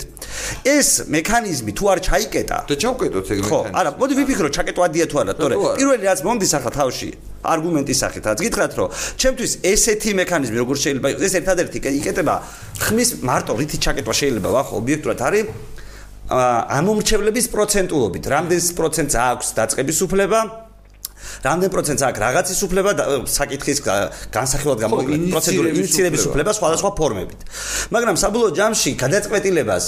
ეს მექანიზმი თუ არ ჩაიკეტა და ჩავკეტოთ ეგ მექანიზმი ხო არა მოდი ვიფიქრო ჩაკეტვადია თუ არა თორე. პირველი რაც მომდის ახლა თავში არგუმენტის სახით რაც გითხრათ რომ ჩემთვის ესეთი მექანიზმი როგორ შეიძლება იყოს ეს ერთადერთი იკეტება ხმის მარტო რითი ჩაკეტვა შეიძლება ვახო ობიექტურად არის ამომრჩევლების პროცენტულობით, რამდენ პროცენტს აქვს დაწყების უფლება? რამდენ პროცენტს აქვს რაღაცის უფლება საკითხის განსახილვად გამოიყენება პროცედურა ინიციირების უფლება სხვადასხვა ფორმებით. მაგრამ საბოლოო ჯამში გადაწყვეტილებას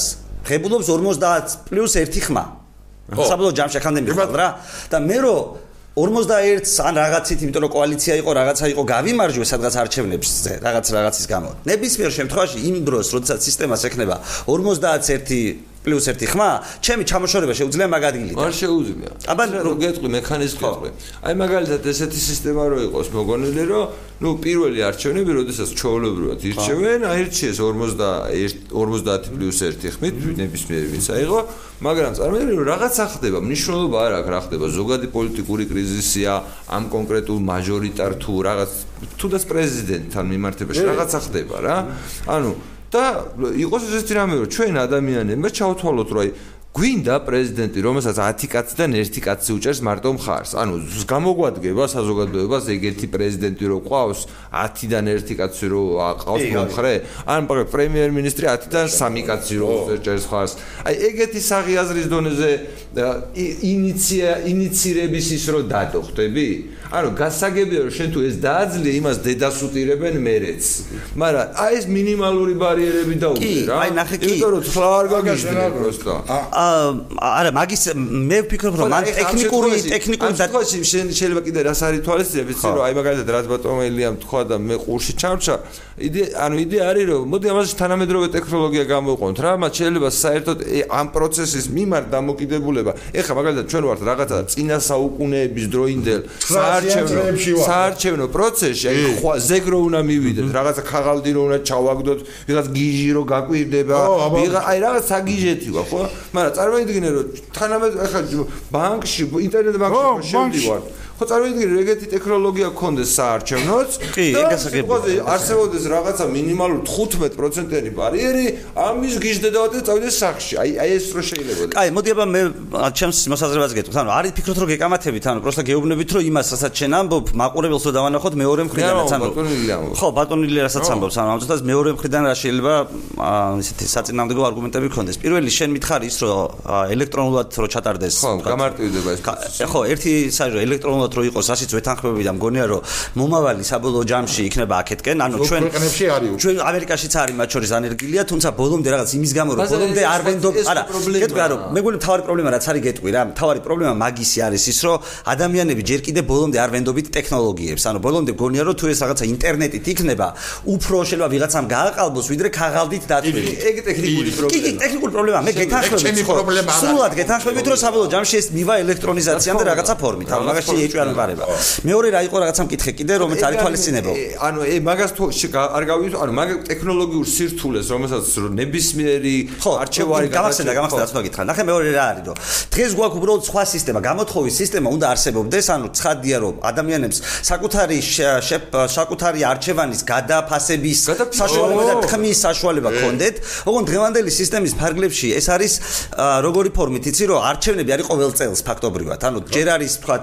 ღებულობს 50 პლუს 1 ხმა. საბოლოო ჯამში ახამდე მიხვალ რა და მე რო 41-ს ან რაღაცით, იმიტომ რომ კოალიცია იყო, რაღაცა იყო, გავიმარჯვე სადღაც არჩევნებზე, რაღაც რაღაცის გამო. ნებისმიერ შემთხვევაში იმ დროს, როდესაც სისტემას ექნება 51 პლუს 1 ხმა, ჩემი ჩამოშორება შეუძლია მაგ ადგილიდან. არ შეუძლია. აბა რო გეტყვი მექანიზმი გეტყვი. აი მაგალითად ესეთი სისტემა რო იყოს მოგონილი რომ ნუ პირველი არჩევნები, როდესაც ჩაოლებრივად ირჩევენ, აირჩიეს 51 50 პლუს 1 ხმით, ნებისმიერი ვინც აიღო, მაგრამ წარმოიდგინე რომ რაღაცა ხდება, მნიშვნელობა არ აქვს რა ხდება, ზოგადი პოლიტიკური კრიზისია, ამ კონკრეტულ მაჟორიტარ თუ რაღაც თუნდაც პრეზიდენტთან მიმართებაში რაღაცა ხდება რა. ანუ და იყოს ესეთი რამე რომ ჩვენ ადამიანებმა ჩავთვალოთ რომ აი გვინდა პრეზიდენტი რომელსაც 10 კაციდან 1 კაცი უჭერს მარტო მხარს. ანუ გამოგვადგება საზოგადოებას ეგეთი პრეზიდენტი რო ყავს 10-დან 1 კაცი რო ყავს მომხრე. ან პრემიერ-მინისტრი 10-დან 3 კაცი რო უჭერს მხარს. აი ეგეთი საღიაზრის დონეზე ინიცია ინიცირების ის რო დადო ხტები ანუ გასაგებია რომ შენ თუ ეს დააძლია იმას დედას უტირებენ მერეც. მაგრამ აი ეს მინიმალური ბარიერები დაუყრი რა აი ნახე კი. იმიტომ რომ თქვა არ გაგიჟდა პროსტო არა მაგის მე ვფიქრობ რომ მან ტექნიკური ტექნიკური და თქვა შენ შეიძლება კიდე რას არის თვალისწინებ ვიცი რომ აი მაგალითად რაც ბატონო ელიამ თქვა და მე ყურში ჩავჭა იდეა ანუ იდეა არის რომ მოდი ამაზე თანამედროვე ტექნოლოგია გამოვყოთ რა მათ შეიძლება საერთოდ ამ პროცესის მიმართ დამოკიდებულება. ეხლა მაგალითად ჩვენ ვართ რაღაცა წინა საუკუნეების დროინდელ საარჩევნო საარჩევნო პროცესში აი ხვა ზეგრო უნდა მივიდეთ რაღაცა ქაღალდი რო უნდა ჩავაგდოთ ვიღაც გიჟი რო გაკვირდება ვიღა აი რაღაც საგიჟეთი ვარ ხო? მაგრამ წარმოიდგინე რომ თანამედროვე ახლა ბანკში ინტერნეტ ბანკში შევდივარ ხო წარმოიდგინე რეგეთი ტექნოლოგია გქონდეს საარჩევნოც კი ეგასაგებია არსებობდეს რაღაცა მინიმალური 15%-იანი ბარიერი ამის გიждდედავთ და წავიდეს სახში. აი აი ეს რო შეიძლება. აი მოდი აბა მე ჩემს მოსაზრებას გეტყვით ანუ არის ფიქრობთ რომ გეკამათებით ანუ პროსტა გეუბნებით რომ იმას რასაც შენ ამბობ მაყურებელს რო დავანახოთ მეორე მხრიდანაც ანუ ხო ბატონილი რასაც ამბობს. ანუ ამწუთას მეორე მხრიდან რა შეიძლება ისეთი საწინააღმდეგო არგუმენტები გქონდეს. პირველი შენ მითხარი ის რომ ელექტრონულად რო ჩატარდეს. ხო გამარტივდება ეს ხო ერთი საერთოდ ელექტრონულად ვთქვათ რომ იყოს ასიც ვეთანხმები და მგონია რომ მომავალი საბოლოო ჯამში იქნება აქეთკენ. ანუ ჩვენ ჩვენ ამერიკაშიც არის მათ შორის ანერგილია თუმცა ბოლომდე რაღაც იმის გამო რომ ბოლომდე არ ვენდობ არა გეტყვი არა მე მგონი თავარი პრობლემა რაც არის გეტყვი რა. თავარი პრობლემა მაგისი არის ის რომ ადამიანები ჯერ კიდე ბოლომდე არ ვენდობით ტექნოლოგიებს. ანუ ბოლომდე მგონია რომ თუ ეს რაღაცა ინტერნეტით იქნება უფრო შეიძლება ვიღაცამ გააყალბოს ვიდრე ქაღალდით დაწვილი ეგ ტექნიკური პრობლემა. კი კი ტექნიკური პრობლემა. მე გეთანხმებით სრულად გეთანხმებით რომ საბოლოო ჯამში ეს მივა ელექტრონიზაციამ და რაღაცა ფორმით. მაგაში ეჭვი არ მყარება. მეორე რა იყო რაღაცა მკითხე კიდე რომელიც არის თვალისწინებო. ანუ ე მაგას თუ არ გავიძ ანუ მაგ ტექნოლოგიურ სირთულეს რომელსაც ნებისმიერი არჩევარი გამახსენდა გამახსენდა რა გითხრა. ნახე მეორე რა არის რომ დღეს გვაქვს უბრალოდ სხვა სისტემა, გამოთხოვის სისტემა უნდა არსებობდეს, ანუ ცხადია რომ ადამიანებს საკუთარი საკუთარი არჩევანის გადაფასების საშუალება და თქმის საშუალება ქონდეთ. ოღონდ დღევანდელი სისტემის ფარგლებში ეს არის როგორი ფორმით იცი რომ არჩევნები არის ყოველ წელს ფაქტობრივად. ანუ ჯერ არის თქვა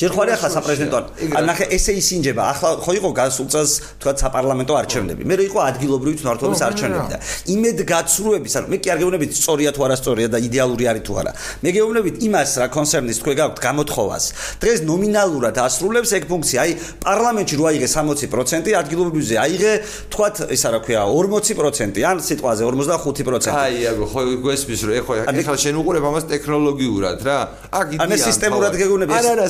ჯერ ხო ხარ ახლა საპრეზიდენტო ან ნახე ესე ისინჯება. ახლა ხო იყო გასულ წელს თქვა საპარლამენტო არჩევნები. მე რო იყო ადგილობრივი თვართობის არჩევნები და იმედ გაცრუების ანუ მე კი არ გეუბნებით სწორია თუ არასწორია და იდეალური არის თუ არა. მე გეუბნებით იმას რა კონსერნის თქვენ გაქვთ გამოთხოვას. დღეს ნომინალურად ასრულებს ეგ ფუნქცია. აი პარლამენტში რო აიღე 60% ადგილობრივზე აიღე თქვა ისა რა ქვია 40% ან სიტყვაზე 55% აი აგო ხო გვესმის რომ ეხლა ეხლა შენ უყურებ ამას ტექნოლოგიურად რა. აქ იდეა ანუ სისტემურად გეგუნები არა არა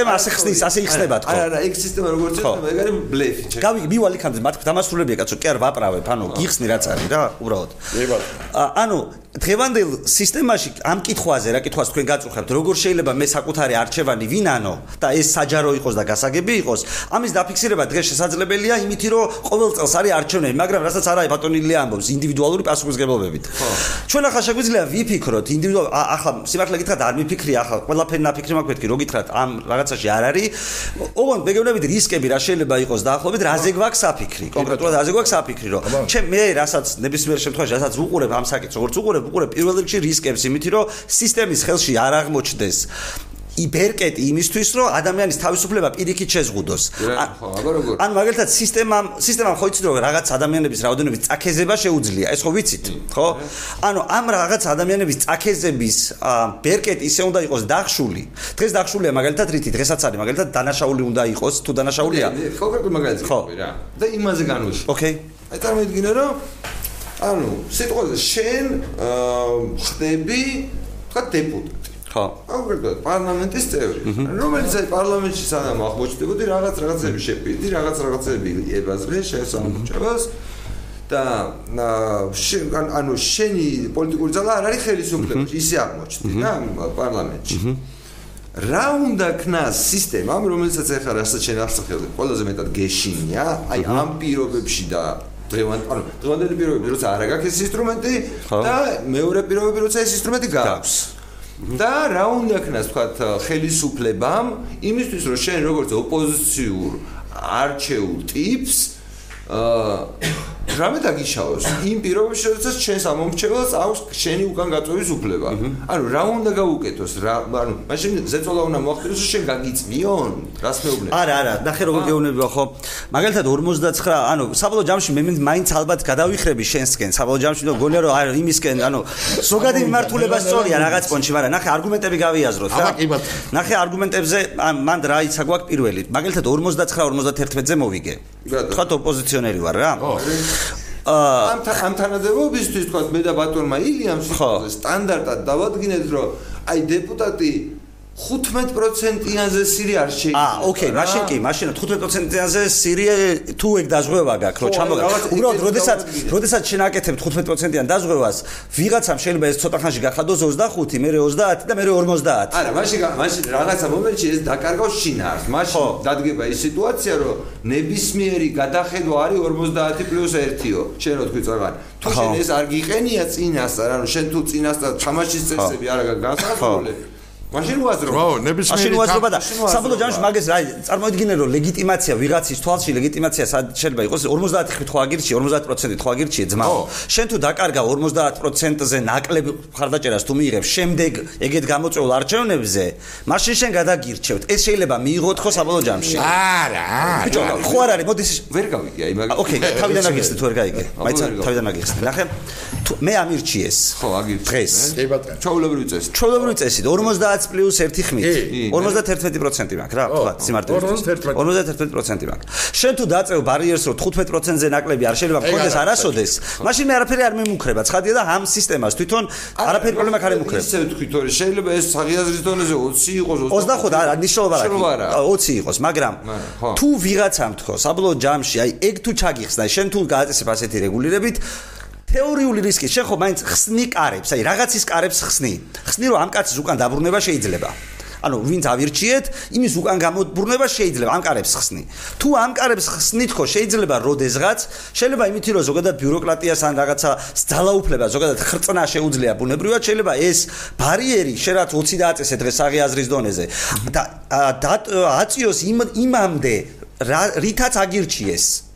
სისტემა ასე ხსნის, ასე იხსნება თქო. არა, არა, ეგ სისტემა როგორც ექნება, ეგ არის ბლეფი, ჩე. გავი, მივალ იქამდე, მათ დამასრულებია კაცო, კი არ ვაправებ, ანუ გიხსნი რაც არის რა, უბრალოდ. მე ბატონო. ანუ დღევანდელ სისტემაში ამ კითხვაზე რა კითხვას თქვენ გაწუხებთ როგორ შეიძლება მე საკუთარი არჩევანი ვინანო და ეს საჯარო იყოს და გასაგები იყოს ამის დაფიქსირება დღეს შესაძლებელია იმითი რომ ყოველ წელს არის არჩევნები მაგრამ რასაც არ არის ბატონილი ამბობს ინდივიდუალური პასუხისგებლობებით. ჩვენ ახლა შეგვიძლია ვიფიქროთ ინდივიდუალ ახლა სიმართლე გითხრათ არ მიფიქრი ახლა ყველაფერი ნაფიქრი მაქვს მეთქი რო გითხრათ ამ რაღაცაში არ არის. ოღონდ მეგევნებით რისკები რა შეიძლება იყოს დაახლოებით რაზე გვაქვს საფიქრი კონკრეტულად. რაზე გვაქვს საფიქრი რომ ჩემ მე რასაც ნებისმიერ შემთხვევაში რასაც ვუყურებ ამ საკითხს როგორც ვუყურებ უყურებ პირველ რიგში რისკებს იმითი რომ სისტემის ხელში არ აღმოჩნდეს იბერკეტი იმისთვის რომ ადამიანის თავისუფლება პირიქით შეზღუდოს. ან მაგალითად სისტემამ სისტემამ ხო იცით რომ რაღაც ადამიანების რაოდენობის წაქეზება შეუძლია. ეს ხო ვიცით, ხო? ანუ ამ რაღაც ადამიანების წაქეზების ბერკეტი ისე უნდა იყოს დახშული. დღეს დახშულია მაგალითად რითი დღესაც არის მაგალითად დანაშაული უნდა იყოს თუ დანაშაულია. კონკრეტულ მაგალითს ყვი რა. და იმაზე განვიხილე. ოკეი. აი წარმოიდგინე რომ ანუ სიტყვაზე შენ ხდები თქვა დეპუტატი. ხო. კონკრეტულად პარლამენტის წევრი, რომელიც აი პარლამენტში სანამ აღმოჩნდებოდი, რაღაც რაღაცები შეპირდი, რაღაც რაღაცები ებაზრე შესამჩევას და შენ- ან- ანუ შენი პოლიტიკური ძალა არ არის ხელისუფლებაში, ისე აღმოჩნდი და ამ პარლამენტში. რა უნდა ქნას სისტემამ, რომელსაც ახლა რასაც შენ აღსახელდი, ყველაზე მეტად გეშინია, აი ამ პირობებში და დღევანდ ანუ დღევანდელი პირობებში, როცა არ აქვს ეს ინსტრუმენტი და მეორე პირობებში, როცა ეს ინსტრუმენტი გაქვს. და რა უნდა ქნას თქვა ხელისუფლებამ იმისთვის რომ შენ როგორც ოპოზიციურ არჩეულ ტიპს აა რამე დაგიშავოს იმ პირობებში როდესაც შენს ამომრჩეველს აქვს შენი უკან გაწევის უფლება ანუ რა უნდა გაუკეთოს? რა ანუ მაშინ ზეწოლა უნდა მოახდინოს შენ გაგიწვიონ რას მეუბნები არა არა. ნახე როგორ გეუბნება ხო? მაგალითად 59 ანუ საბოლოო ჯამში მე მაინც ალბათ გადავიხრები შენსკენ. საბოლოო ჯამში და გონია რომ არა იმისკენ ანუ ზოგადი მიმართულება სწორია რაღაც პონჩი მაგრამ ნახე არგუმენტები გავიაზროთ რა. ნახე არგუმენტებზე ან მან რა იცა გვაქვს პირველი. მაგალითად 59 51-ზე მოვიგე. თქვა ოპოზიციონერი ვარ რა ამ ამ თანადებობისთვის თქვა მე და ბატონმა ილიამ ხო. სტანდარტად დავადგინეთ რომ აი დეპუტატი 15%-იანზე სირი არ შეიძლება აა, ოკეი, მაშინ კი, მაშინ 15%-ზე სირიე თუ ეგ დაზღვევა გაქვს, რომ ჩამოგა. უბრალოდ, როდესაც როდესაც შენ აკეთებ 15%-იან დაზღვევას, ვიღაცამ შეიძლება ეს ცოტა ხანში გახადოს 25, მე 30 და მე 50. არა, მაშინ მაშინ რაღაცა მომენტში ეს დაკარგავს შინაარს. მაშინ დადგება ის სიტუაცია, რომ ნებისმიერი გადახედვა არის 50 პლუს 1-ო. შენ რო თქვი წაღან. თუ შენ ეს არ გიყენია წინასწარ, ანუ შენ თუ წინასწარ თამაშის წესები არ აქვს განსაზღვრული. მაშინ უაზრო. ხო, მაშინ ნებისმიერი უაზრობა და მაშინ უაზრობა. საბოლოო ჯამში მაგას რა წარმოიდგინე რომ ლეგიტიმაცია ვიღაცის თვალში ლეგიტიმაცია შეიძლება იყოს 50 ხრი თქვა გირჩი 50% თქვა გირჩი ძმაო ხო. შენ თუ დაკარგავ 50%-ზე ნაკლებ ხარდაჭერას თუ მიიღებ შემდეგ ეგეთ გამოწვეულ არჩევნებზე მაშინ შენ გადაგირჩევთ. ეს შეიძლება მიიღოთ ხო საბოლოო ჯამში? არა ბიჭო ხო არ არის მოდი ეს- ვერ გავიგე აი მაგ ოკეი თავიდან აგიხსნე თუ ვერ გაიგე. გავიგე. თავიდან აგიხსნე ნახე. მე ამირჩიეს ხო, აგირჩიეს, დღეს. კი ბატონო ჩაულებრივი წესი. ჩვეულებრივი წესი 50 პლუს 1 ხმით. კი. 51% მაქვს რა თქვა სიმართლე. 51. 51% მაქვს. შენ თუ დაწევ ბარიერს რომ 15%-ზე ნაკლები არ შეიძლება მქონდეს არა, არასოდეს. მაშინ მე არაფერი არ მიმუქრება. ცხადია და ამ სისტემას თვითონ არაფერი პრობლემა არ ემუქრება ისე ვთქვით, რომ შეიძლება ეს საღიაზრის დონეზე 20 იყოს, 25 არა ნიშნულობა რა ნიშნულობა არა. 20 იყოს მაგრამ თუ ვიღაცამ თქო საბოლოო ჯამში აი ეგ თუ ჩაგიხსნა შენ თუ გააწესებ ასეთი რეგულირებით თეორიული რისკი შენ ხო მაინც ხსნი კარებს აი რაღაცის კარებს ხსნი ხსნი რომ ამ კაცის უკან დაბრუნება შეიძლება ანუ ვინც ავირჩიეთ, იმის უკან გამობრუნება შეიძლება ამ კარებს ხსნი. თუ ამ კარებს ხსნით ხო შეიძლება როდესღაც, შეიძლება იმითი რომ ზოგადად ბიუროკრატიას ან რაღაცა ძალაუფლება, ზოგადად ხრწნა შეუძლია ბუნებრივად, შეიძლება ეს ბარიერი შეიძლება 20 დააწესე დღეს აღიაზრის დონეზე და აწიოს იმ იმამდე რითაც აგირჩიეს.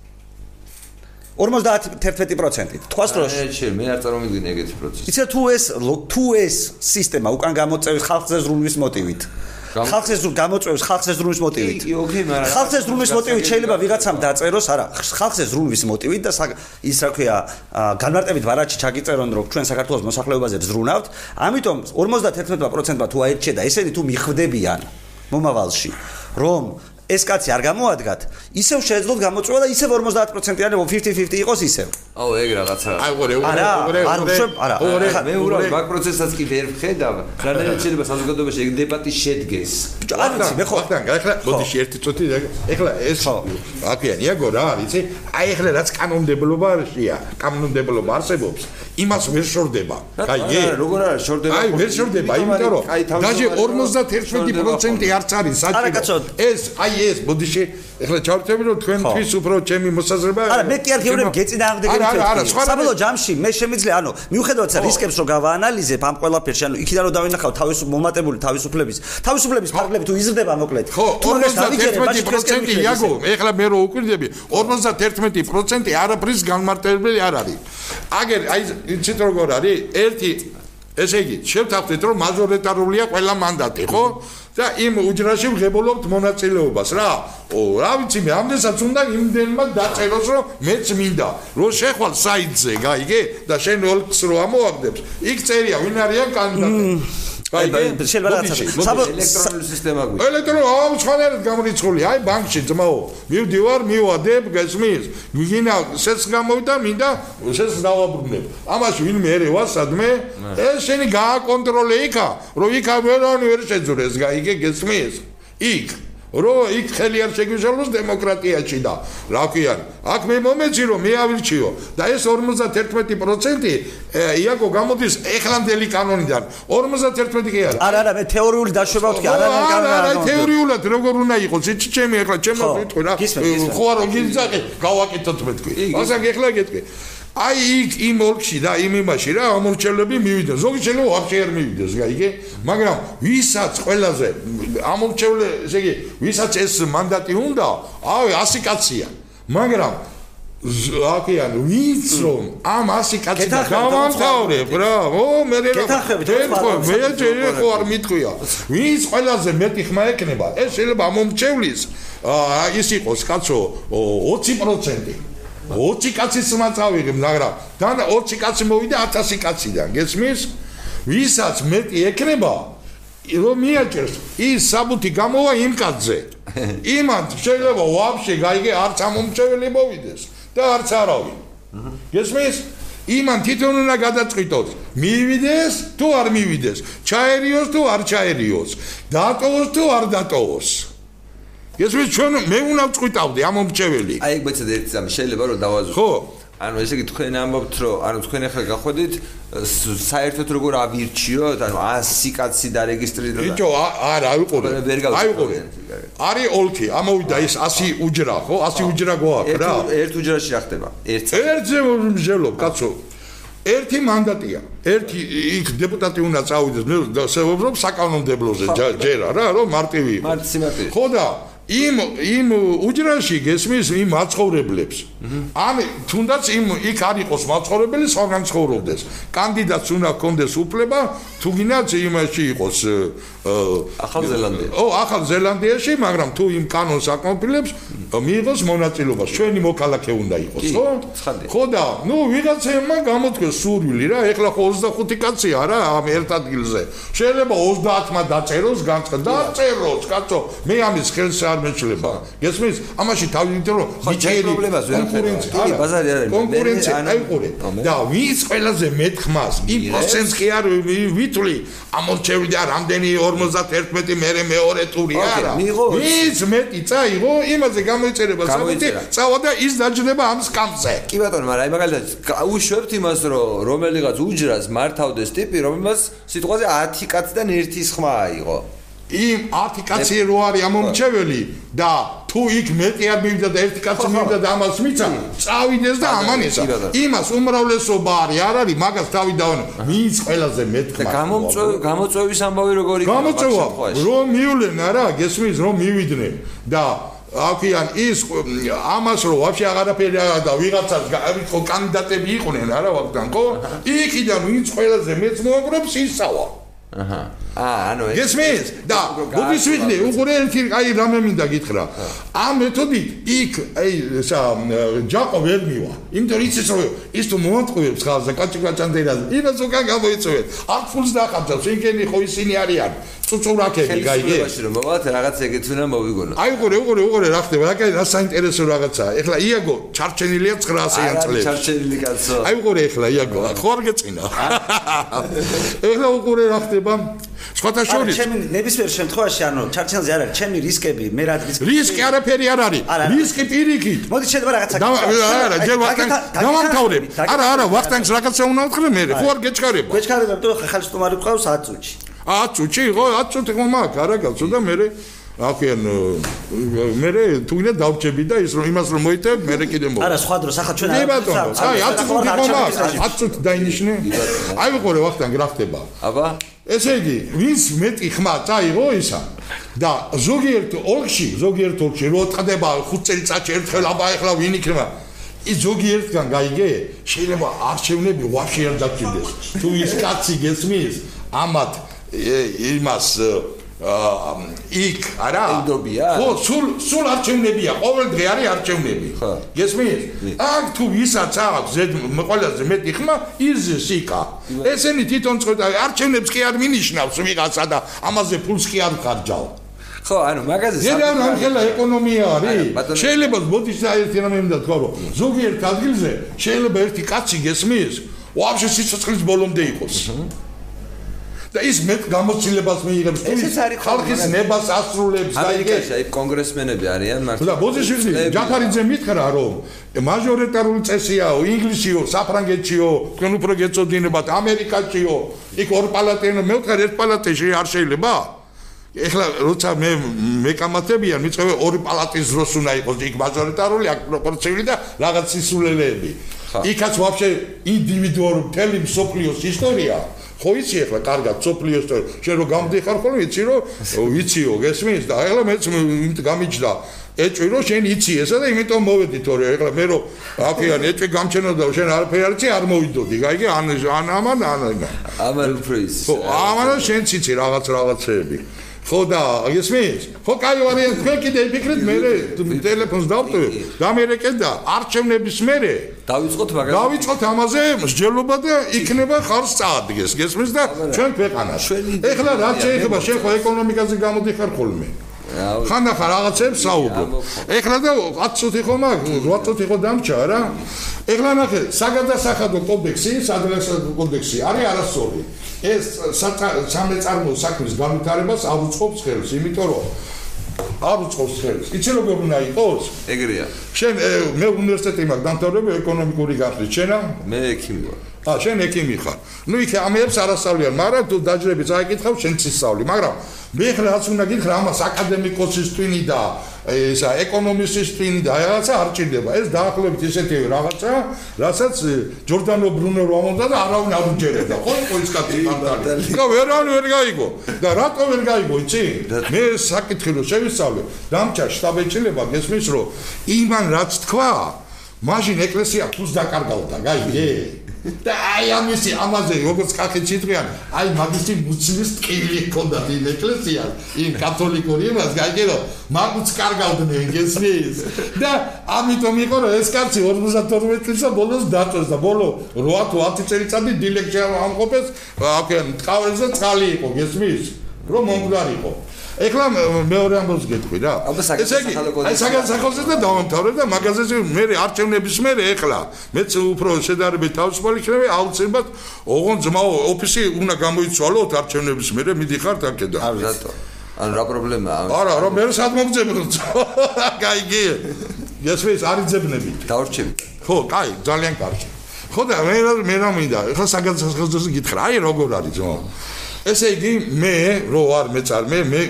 51%-ით. თქვას რომ მე შენ მე არ წარმოვიდგინე ეგეთი პროცესი. იცი თუ ეს თუ ეს სისტემა უკან გამოწევს ხალხზე ზრუნვის მოტივით. ხალხზე ზრუნ გამოწევს ხალხზე ზრუნვის მოტივით. კი, ოკეი, მაგრამ ხალხზე ზრუნვის მოტივით შეიძლება ვიღაცამ დაწეროს არა ხალხზე ზრუნვის მოტივით და ის რა ქვია განმარტებით ვარაჩი ჩაგიწერონ რომ ჩვენ საქართველოს მოსახლეობაზე ზრუნავთ. ამიტომ 51%-მა თუ აერჩია და ესენი თუ მიხვდებიან მომავალში რომ ეს კაცი არ გამოადგათ ისევ შეეძლოთ გამოწვევა და ისევ 50%-იანი 50-50 იყოს ისევ აუ ეგ რაღაცა აი არა, უყურე არ უშვებ, არა. ხა, მე უბრალოდ მაგ პროცესაც კი ვერ ვხედავ. რადგან შეიძლება საზოგადოებაში ეგ დებატი შედგეს. ბიჭო, არ ვიცი, მე ხო ხოხთან გაიხლა მოდიში ერთი წუთი და- ეხლა ეს ხო. აკიანია გო რა იცი აი ეხლა რაც კანონმდებლობაშია კანონმდებლობა არსებობს იმას ვერ შორდება კაი არა, როგორ არა, შორდება. აი ვერ შორდება იმიტომ რომ აი, დაჟე თავისუფალი 51% არც არის საჭირო ეს აი ეს მოდიში ეხლა ჩავერთები რომ თქვენთვის უფრო ჩემი მოსაზრება არა მე კი არ გეუბნები გეწინააღმდეგე არა არა საბოლოო ჯამში მე შემიძლია ანუ მიუხედავად რისკებს რომ გავაანალიზებ ამ ყველაფერში ანუ იქიდან რომ დავინახავ თავისუფ მომატებული თავისუფლების თავისუფლების ფარგლები თუ იზრდება მოკლედ ხო თუ დღეს 51% კი იაგო ეხლა მე რო უკვირდები 51% არაფრის განმარტებელი არ არის. აგერ აი იცით როგორ არის? ერთი ესე იგი შევთავაზეთ რომ მაჟორიტარულია ყველა მანდატი ხო და იმ უჯრაში ვღებულობთ მონაწილეობას. რა? ო რა ვიცი მე ამდენსაც უნდა იმდენმა დაწეროს რომ მეც მინდა. რო შეხვალ საიტზე გაიგე და შენ ოლქს რო ამოაგდებს. იქ წერია ვინ არიან კანდიდატები? შეიძლება რაღაცა- ელექტრონული სისტემა გვიქვს. ელექტრო ამ სხვანაირად გამრიცხული. აი ბანკში ძმაო მივდივარ მივადებ გესმის. გიგინა სეს გამოვიდა მინდა სეს დავაბრუნებ. ამაში ვინმე ერევა სადმე ეს შენი გააკონტროლე იქა რომ იქა ვერანი ვერ შეძურეს გაიგე გესმის. იქ რო იქ ხელი არ შეგვიშალოს დემოკრატიაში და რა ქვია აქ მე მომეცი რომ მე ავირჩიო და ეს 51% ე, იაკო გამოდის ეხლანდელი კანონიდან. 51 კი არა. არა არა მე თეორიული დაშვება ვთქი არა არა არა თეორიულად როგორ უნდა იყოს? იცი ჩემი ახლა ჩემო ვიტყვი რა. ხო არა გიძახე გავაკეთოთ მე თქვი ასაკ ახლა გეტყვი აი იქ იმ ოლქში და იმ იმაში რა ამორჩევლები მივიდნენ. ზოგი შეიძლება ვაფშე არ მივიდეს გაიგე მაგრამ ვისაც ყველაზე ამორჩევლე ესე იგი ვისაც ეს მანდატი უნდა აი 100 კაცია. მაგრამ აკიან ვინც რომ ამ 100 კაცი გეთანხმებით, გავამთავრებ რა ო მე რა სხვა მე ჯერ ხო არ მიტყვია. ვინც ყველაზე მეტი ხმა ეკნება ეს შეიძლება მომჩევლის აა ის იყოს კაცო 20% 20 კაცის ხმა წავიღე მაგრამ და 20 კაცი მოვიდა 1000 კაციდან გესმის? ვისაც მეტი ეკნება რომ მიაჭერს ის საბუთი გამოვა იმ კაცზე. იმან შეიძლება ვაფშე გაიგე არც ამომჩეველი მოვიდეს და არც არავინ. გესმის? იმან თვითონ უნდა გადაწყვიტოს. მივიდეს თუ არ მივიდეს? ჩაერიოს თუ არ ჩაერიოს? დატოვოს თუ არ დატოვოს გესმის ჩვენ მე უნდა ვწყვიტავდი ამომრჩეველი აი ეგ მეცად ერთი ზამი შეიძლება რომ დავაზუსტო ხო. ანუ ესე იგი თქვენ ამბობთ რომ ანუ თქვენ ახლა გახვედით საერთოდ როგორ ავირჩიოთ ანუ 100 კაცი დარეგისტრირდა და- ბიჭო არა აიყურე ვერ- ვერ გავიწევ. აიყურე არის ოლქი ამოვიდა ის 100 უჯრა ხო? 100 უჯრა გვაქვს რა. ერთ უჯრაში რა ხდება? ერთ ერთზე მსჯელობ კაცო. ერთი მანდატია. ერთი იქ დეპუტატი უნდა წავიდეს მე დავსებობ საკანონმდებლოზე ჯერა რა რომ მარტივი იყო მართ სიმარტივე. ხო და იმ იმ უჯრაში გესმის იმ მაცხოვრებლებს. ამ თუნდაც იმ იქ არ იყოს მაცხოვრებელი სხვაგან ცხოვრობდეს. კანდიდატს უნდა ჰქონდეს უფლება თუ გინდათ იმაში იყოს ახალ ზელანდია. ო ახალ ზელანდიაში მაგრამ თუ იმ კანონს აკმაყოფილებს მიიღოს მონაწილეობა ჩვენი მოქალაქე უნდა იყოს ხო ხო და ნუ ვიღაცებმა გამოთქვეს სურვილი რა ეხლა ხო 25 კაცია რა ამ ერთ ადგილზე. შეიძლება 30-მა დაწეროს განცხად დაწეროს კაცო მე ამის ხელს არ მეჩლება. გესმის? ამაში თავი ვიტყვი რომ ჩემ პრობლემას ვერ კონკურენცია კი, ბაზარი არ არის. კონკურენცია ხო, მე- და ვინც ყველაზე მეტ ხმას იმ პროცენტს კი არ ვი- ვითვლი ამორჩევი და რამდენი 51 მერე მეორე ტური არა მიიღო? ვინც მეტი წაიღო იმაზე გამოიწერება საბუთი წავა და ის დაჯდება ამ სკამზე კი ბატონო, მაგრამ აი მაგალითად უშვებთ იმას, რომ რომელიღაც უჯრას მართავდეს ტიპი, რომელმაც სიტყვაზე 10 კაციდან ერთის ხმა აიღო. იმ 10 კაცი რო არის ამომრჩეველი და თუ იქ მეტი არ მივიდა და ერთი კაცი მივიდა და ამას მიცა წავიდეს და კი, ბატონო. იმას უმრავლესობა არის არ არის მაგას თავი დავანო ვინც ყველაზე მეტ და გამოწვევ გამოწვევის ამბავი როგორ იქნება? მაგ გამოწვევა რომ მივლენ არა გესმის რომ მივიდნენ და აკიან ის ამას რომ ვაფშე აღარაფერი არა და ვიღაცას გავიქო კანდიდატები იყვნენ არა ვაგდან ხო? იქიდან ვინც ყველაზე მეც მოაგრებს ისავა. აჰა. აა, ანუ ეს გესმის! და უგისვიხნე უყურე ერთი აი რამე მინდა გითხრა. ამ მეთოდით იქ აი ესა ჯაყო ვერ მივა იმიტომ რომ იცის რომ ის თუ მოატყუებს ხალხს და კაჭი კაჭანდერას იმას უკან გამოიწვევენ არ ფულს დახამწევს ინგენი ხო ისინი არიან? წუწურაკები გაიგე. ხელისუფლებაში რომ მოვალთ რაღაც ეგეთ უნდა მოვიგონოთ. აი უყურე უყურე უყურე რა ხდება? რა კაი რა საინტერესო რაღაცაა? ეხლა იაგო ჩარჩენილია 900-იან წლებში ჩარჩენილი კაცო. აი უყურე ეხლა იაგო ხო არ გეწინა? ეხლა უყურე რა ხდება? სხვათა არა შორის. ჩემი ნებისმიერ შემთხვევაში ანუ ჩარჩენზე არ არის ჩემი რისკები მე რა რისკი რისკი არაფერი არ არის. არა. რისკი პირიქით. მოდი შეიძლება რაღაცა გითხრათ. არა ჯერ დაგეთა- გამამთავრებ დაგეთა- არა არა ვახტანგს რაღაცა უნდა ვთხრე მე ხო არ გეჩქარება? გვეჩქარება თუ ხალხი სტუმარი ყავს 10 წუთში. 10 წუთი ხო 10 წუთი ხო მაქვს არა კაცო და მე აკენ მე თუ გინდა დავჭები და ის რომ იმას რომ მოიტებ მე კიდე მო არა სხვა დროს ახლა ჩვენ კი არ- ბატონო აი 10 არ- წუთი არ- ხო არ- მაქვს არ- 10 წუთი დაინიშნე აი ვიყურე ვახტანგ რა ხდება აბა, ესე იგი, ვინც მეტი ხმა წაიღო ისა? და ზოგიერთ ოლქში, ზოგიერთ ოლქში რო ტყდება 5 წელიწადში ერთხელ აბა ეხლა ვინ იქნება? ის ზოგიერთგან გაიგე, შეიძლება არჩევნები ვაფშე არ დაგჭირდეს. თუ ის კაცი გესმის, ამათ იმას აა იქ არა? ევროპია? ხო სულ სულ არჩევნებია ყოველ დღე არის არჩევნები. ხო. გესმის? აქ თუ ვისაც აქვს ზედ ყველაზე მეტი ხმა ის სიკა ესენი თვითონ წყვეტა არჩევნებს კი არ მინიშნავს ვიღაცა და ამაზე ფულს კი არ ხარჯავ ხო ანუ მაგაზე ზედან ახლა ეკონომია არა, არის შეიძლება მოდის საერთი რამე მინდა თქვა რომ ზოგიერთ ადგილზე შეიძლება ერთი კაცი გესმის ვაფშე სიცოცხლის ბოლომდე იყოს. და ის მეტ გამოცდილებას მიიღებს თუ ის ხალხის ნებას ასრულებს და იგი აი კონგრესმენები არიან მართლა და ბოზიშვილი ჯაფარიძე მითხრა რომ მაჟორიტარული წესიაო ინგლისიო საფრანგეთშიო თქვენ უფრო გეწოდინებათ ამერიკაშიო იქ ორ პალატენ მე ვთქარ ერთ პალატაში არ შეიძლება ეხლა როცა მე მეკამათებიან მიწევე ორი პალატის დროს უნდა იყოს იქ მაჟორიტარული აქ პროპორციული და რაღაც სისულელეები. იქაც ვაფშე ინდივიდუალური მთელი მსოფლიოს ისტორია. ხო იცი ახლა კარგად სოფლიო ისტორია შენ რო გამდიხარ ხოლმე იცი რომ ვიციო გესმის და ახლა მეც გამიჯდა. ეჭვი რომ შენ იცი ესა და იმიტომ მოვედი თორე ახლა მე რო აფიან ეჭვი გამჩენოდა შენ არაფერი არ იცი არ მოვიდოდი. გაიგე ან ან ამან ან ამან უფრო ის ხო ამან შენ ციცი რაღაც რაღაცეები ხო და გესმის ხო კაი ვარიანტი თქვენ კიდე იფიქრეთ მე ტელეფონს დავტოვე და მე და არჩევნების მერე. დავიწყოთ მაგაზე? დავიწყოთ ამაზე მსჯელობა და იქნება ხარს წაადგეს გესმის და ჩვენ ქვეყანაში. ჩვენი ეხლა რა შეიძლება მე შენ ხო ეკონომიკაზე გამოდიხარ ხოლმე აუ, ხანდახან რაღაცებს საუბრო. ეხლა და 10 წუთი ხო მაგ 8 წუთი ხო დამჭა რა. ეხლა ნახე საგადასახადო კოდექსი სადრესადო კოდექსი არის არასწორი. ეს სამეწარმო საქმის განვითარებას არ უწყობს ხელს იმიტომ რომ არ უწყობს ხელს. იცი როგორ უნდა იყოს? ეგრეა. შენ მე უნივერსიტეტი მაქვს დამთავრებული ეკონომიკური გახსნით შენა? მე ექიმი ვარ ა შენ ეკიმი ხარ ნუ იქ ამებს არასწავლიან მაგრამ თუ დაჯერებით წაიკითხავ შენ ცისწავლი მაგრამ მე ხლა რაც უნდა გითხრა ამას აკადემიკოსის ტვინი და ესა ეკონომისტის ტვინი და რაღაცა არ ჭირდება. ეს დაახლოებით ესეთი რაღაცა რასაც ჯორდანო ბრუნო რომ ამონდა და არავინ არ უჯერებდა ხო იყო ის კაცი პანტალი და ვერან ვერ გაიგო. და რატო ვერ გაიგო იცი? მე საკითხი რომ შევისწავლე. დამჭა შტაბეჭილება გესმის რომ იმან რაც თქვა მაშინ ეკლესია თუს დაკარგავდა გაიგე და აი ამისი ამაზე როგორც კახეთ სიტყვიან აი მაგისი მუცლის ტკივილი ჰქონდა იმ ეკლესიას იმ კათოლიკური იმას გაიგე რომ მაგუც კარგავდნენ გესმის და ამიტომ იყო რომ ეს კაცი 52 წელსა ბოლოს დაწვეს და ბოლო 8 თუ 10 წელიწადი დილექში ამყოფეს აკენ ტყავებზე წყალი იყო გესმის რომ მომგვარიყო ეხლა მე- მეორე ამბავს გეტყვი რა. აბა, საგადასახადო აი საგადასახადოზე და დავამთავრე და მაგაზეზე მე არჩევნების მე ეხლა მეც უფრო შედარებით თავისუფალი იქნება აუცილებლად ოღონ ძმაო ოფისი უნდა გამოიცვალოთ არჩევნების მე მიდიხართ აქედან. არ რატო? ანუ რა პრობლემაა არა რომ მე სად მოგძებნო გაიგე ესეც არიძებნებით. დავრჩები. ხო, კაი, ძალიან კარგი. ხო და მე რა მე რა მინდა, ეხლა საგადასახადოზე გითხრა, აი როგორ არის ძმო. ესე იგი მე რო არ მეწარმე, მე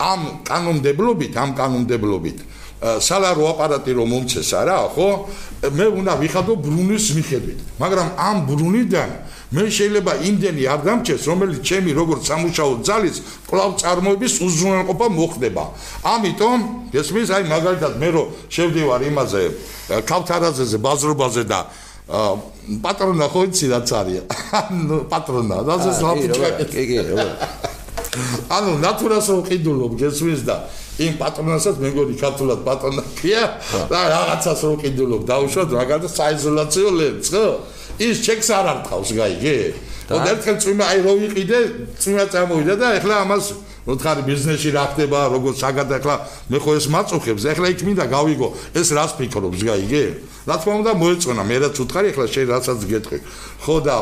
ამ კანონმდებლობით, ამ კანონმდებლობით სალარო აპარატი რომ მომცეს არა, ხო? მე უნდა ვიხადო ბრუნის მიხედვით. მაგრამ ამ ბრუნიდან მე შეიძლება იმდენი არ დამჭეს, რომელიც ჩემი როგორც სამუშაო ძალის კლავ წარმოების უზრუნველყოფა მოხდება. ამიტომ ესმის აი მაგალითად მე რო შევდივარ იმაზე ქავთარაძეზე ბაზრობაზე და პატრონა ხო იცი რაც არის? ანუ პატრონა, რაზეც ლაპტოპი კი კი როგორ ანუ ნატურას რო ყიდულობ გესმის და იმ პატრონასაც მეგონი ქართულად პატრონა ქია და რაღაცას რო ყიდულობ დაუშვათ მაგალითად საიზოლაციო ლენტს ხო? ის ჩეკს არ არტყავს გაიგე. და? ერთხელ წვიმა აი რო ვიყიდე წვიმა წამოვიდა და ეხლა ამას მოთხარი ბიზნესში რა ხდება როგორ საგადა ეხლა მე ხო ეს მაწუხებს ეხლა იქ მინდა გავიგო ეს რას ფიქრობს გაიგე რა თქმა უნდა მოეწონა მე რაც უთხარი ეხლა შენ რასაც გეტყვი. ხო და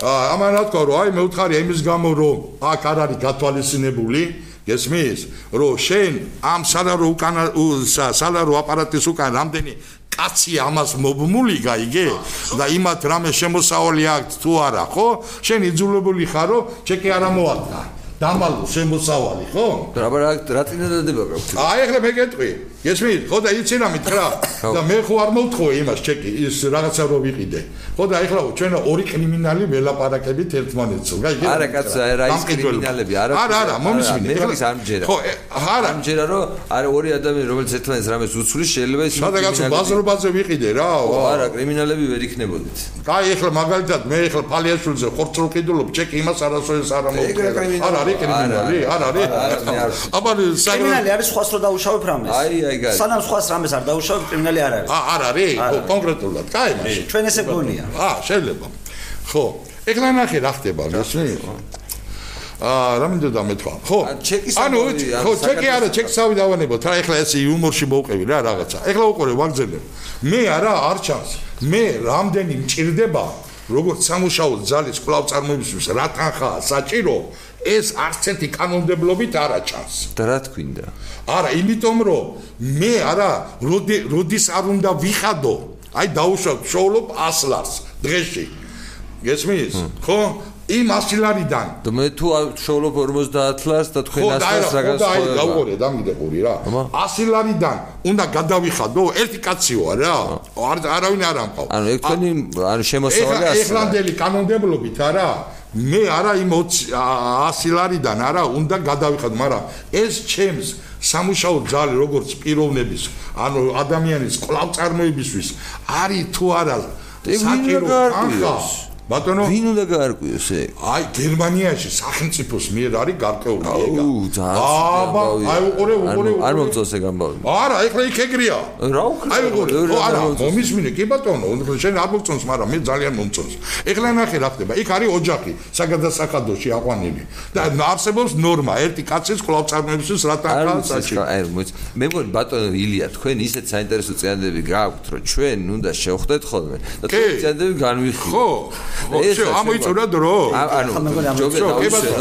ამან რა თქვა რომ აი მე ვთხარი იმის გამო რომ აქ არ არის გათვალისწინებული გესმის რომ შენ ამ სალარო უკანა უ- სა- სალარო აპარატის უკან რამდენი კაცი ამას მობმული გაიგე და იმათ რამე შემოსავალი აქვს თუ არა ხო? შენ იძულებული ხარო ჩეკი არ ამოადგა დამალო შემოსავალი ხო? რა რა რა წინადადება გაქვს აი ახლა მე გეტყვი გესმით ხო და იცი რა? მითხრა და მე ხო არ მოვთხოვე იმას ჩეკი ის რაღაცა რო ვიყიდე. ხო და ახლა ჩვენ ორი კრიმინალი ველაპარაკებით ერთმანეთს გაიგე არა კაცო რა ის კრიმინალები არა არა არა მომისმინე. მე ხის არ მჯერა. ხო არა. ამჯერა რომ არა ორი ადამიანი რომელიც ერთმანეთს რამეს უცვლის შეიძლება ის სადა კაცო ბაზრობაზე ვიყიდე რა ხო, არა კრიმინალები ვერ იქნებოდით. კაი ახლა მაგალითად მე ახლა ფალიაშვილზე ხორცრულ ყიდულობ ჩეკი იმას არასოდეს არ ეგრე მომქრა კრიმინალი არ არის კრიმინალი? არ არის? აბა კრიმინალი არის სხვას რო დაუშავებ რამეს. აი, აი, გაიგე. სანამ სხვას რამეს არ დაუშავებ, კრიმინალი არ არის. ა არ არის? ხო, კონკრეტულად. კაი, მაშინ. ჩვენ ესე გონია. აა, შეიძლება. ხო. ეხლა ნახე რა ხდება, გასმი? აა, რა მინდოდა მეთქვა? ხო. ანუ ხო, ჩეკი არა, საქართველოს ჩეკს ავი დავანებოთ. რა ეხლა ეს იუმორში მოვყევი რა რაღაცა. ეხლა უყურე ვაგზელებ. მე არა არ ჩანს. მე რამდენი მჭirdება როგორც სამუშაო ძალის კლავ წარმოებისთვის რა თანხაა საჭირო ეს არც ერთი კანონმდებლობით არ აჩანს. და რა თქვინდა? არა, იმიტომ რომ მე არა, როდი როდის არ უნდა ვიხადო, აი დაუშვებ შოულობ ასლარს დღეში. გესმის? ხო? იმ ასლარიდან. და მე თუ შოულობ 50 ლარს და თქვენ ხო, და არა, ასლას ხო, რაღაც და აი გავყურე, დამიდეყური რა. აბა. 100 ლარიდან უნდა გადავიხადო, ერთი კაციოა რა. არ არავინ არ ამყავ. ანუ ეგ თქვენი ანუ შემოსავალი ეხლა ასე ეხლანდელი კანონმდებლობით არა მე არა იმ 20 100 ლარიდან არა უნდა გადავიხადო მაგრამ ეს ჩემს სამუშაო ძალი როგორც პიროვნების ანუ ადამიანის კლავწარმოებისთვის არის თუ არა ეგ ვინ ბატონო ვინ უნდა გაარკვიოს ეგ? აი გერმანიაში სახელმწიფოს მიერ არის გარკვეული ეგა აუ აბა აი უყურე უყურე არ მომწონს ეგ ამბავი. არა ეხლა იქ ეგრეა. რა უქრა აი უყურე? არა მომისმინე კი ბატონო შენ არ მომწონს მაგრამ მე ძალიან მომწონს. ეხლა ნახე რა ხდება. იქ არის ოჯახი საგადასახადოში აყვანილი. და არსებობს ნორმა ერთი კაცის კლავწარმოებისთვის რა არ თანხა საჭირო აი მე მგონი ბატონო ილია თქვენ ისეთ საინტერესო წინადები გააქვთ რომ ჩვენ უნდა შევხვდეთ ხოლმე და წინადები განვიხილოთ. ხო ეს ამოიწურა დრო. ანუ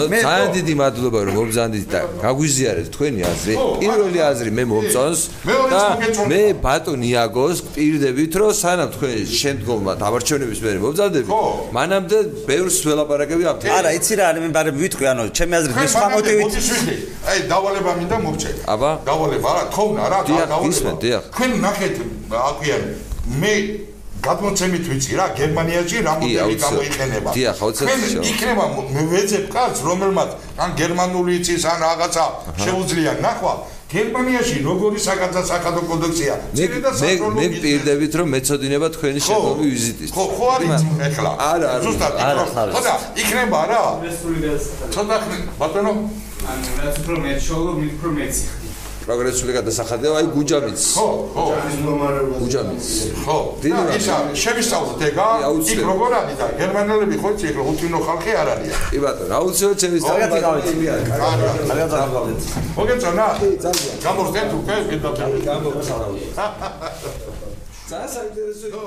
მე ძალიან დიდი მადლობა რომ მობზანდით და გაგვიზიარეთ თქვენი აზრი. პირველი აზრი მე მომწონს და მე ბატონ იაგოს პირდებით რომ სანამ თქვენ შემდგომმა დაბარჩენების მერე მობზანდებით ხო. მანამდე ბევრს ველაპარაკები ამ თემაზე არა, იცი რა, მე ბარემ ვიტყვი, ანუ ჩემი აზრით მე სხვა მოტივით აი დავალება მინდა მოგჭე აბა? დავალება რა თხოვნა რა დიახ, დავალება. გისმენთ, დიახ. თქვენ ნახეთ აკვიან მე გადმოცემით ვიცი რა გერმანიაში რა კი, მოდელი აუცილებლად. გამოიყენება დიახ, აუცილებლად შევა. იქნება მე ვეძებ კაც რომელმაც ან გერმანული იცის ან რაღაცა შეუძლია ნახვა გერმანიაში როგორი საგადასახადო კოდექსია მე მე მე პირდებით რომ მეწოდინება თქვენი შემდგომი ვიზიტის ხო ხო არის ეხლა არა, არა, ზუსტად არა, იქ, ხარ. ხო და იქნება რა ცოტა ხნი ბატონო ანუ რაც უფრო მეტ შოულობ, მით უფრო მეტი. პროგრესული გადასახადია აი გუჯამიც. ხო ხო. გუჯამიც. ხო. დიდი რამე. ისა შევისწავლოთ ეგა კი, იქ როგორ არის? და გერმანელები ხო იცი ეხლა უთინო ხალხი არ არის კი ბატონო აუცილებლად ჩემი კარგად იგავით. არა კარგად იგავით. მოგეწონა? გამორდეთ უკვე კიდევ ძალიან საინტერესო იყო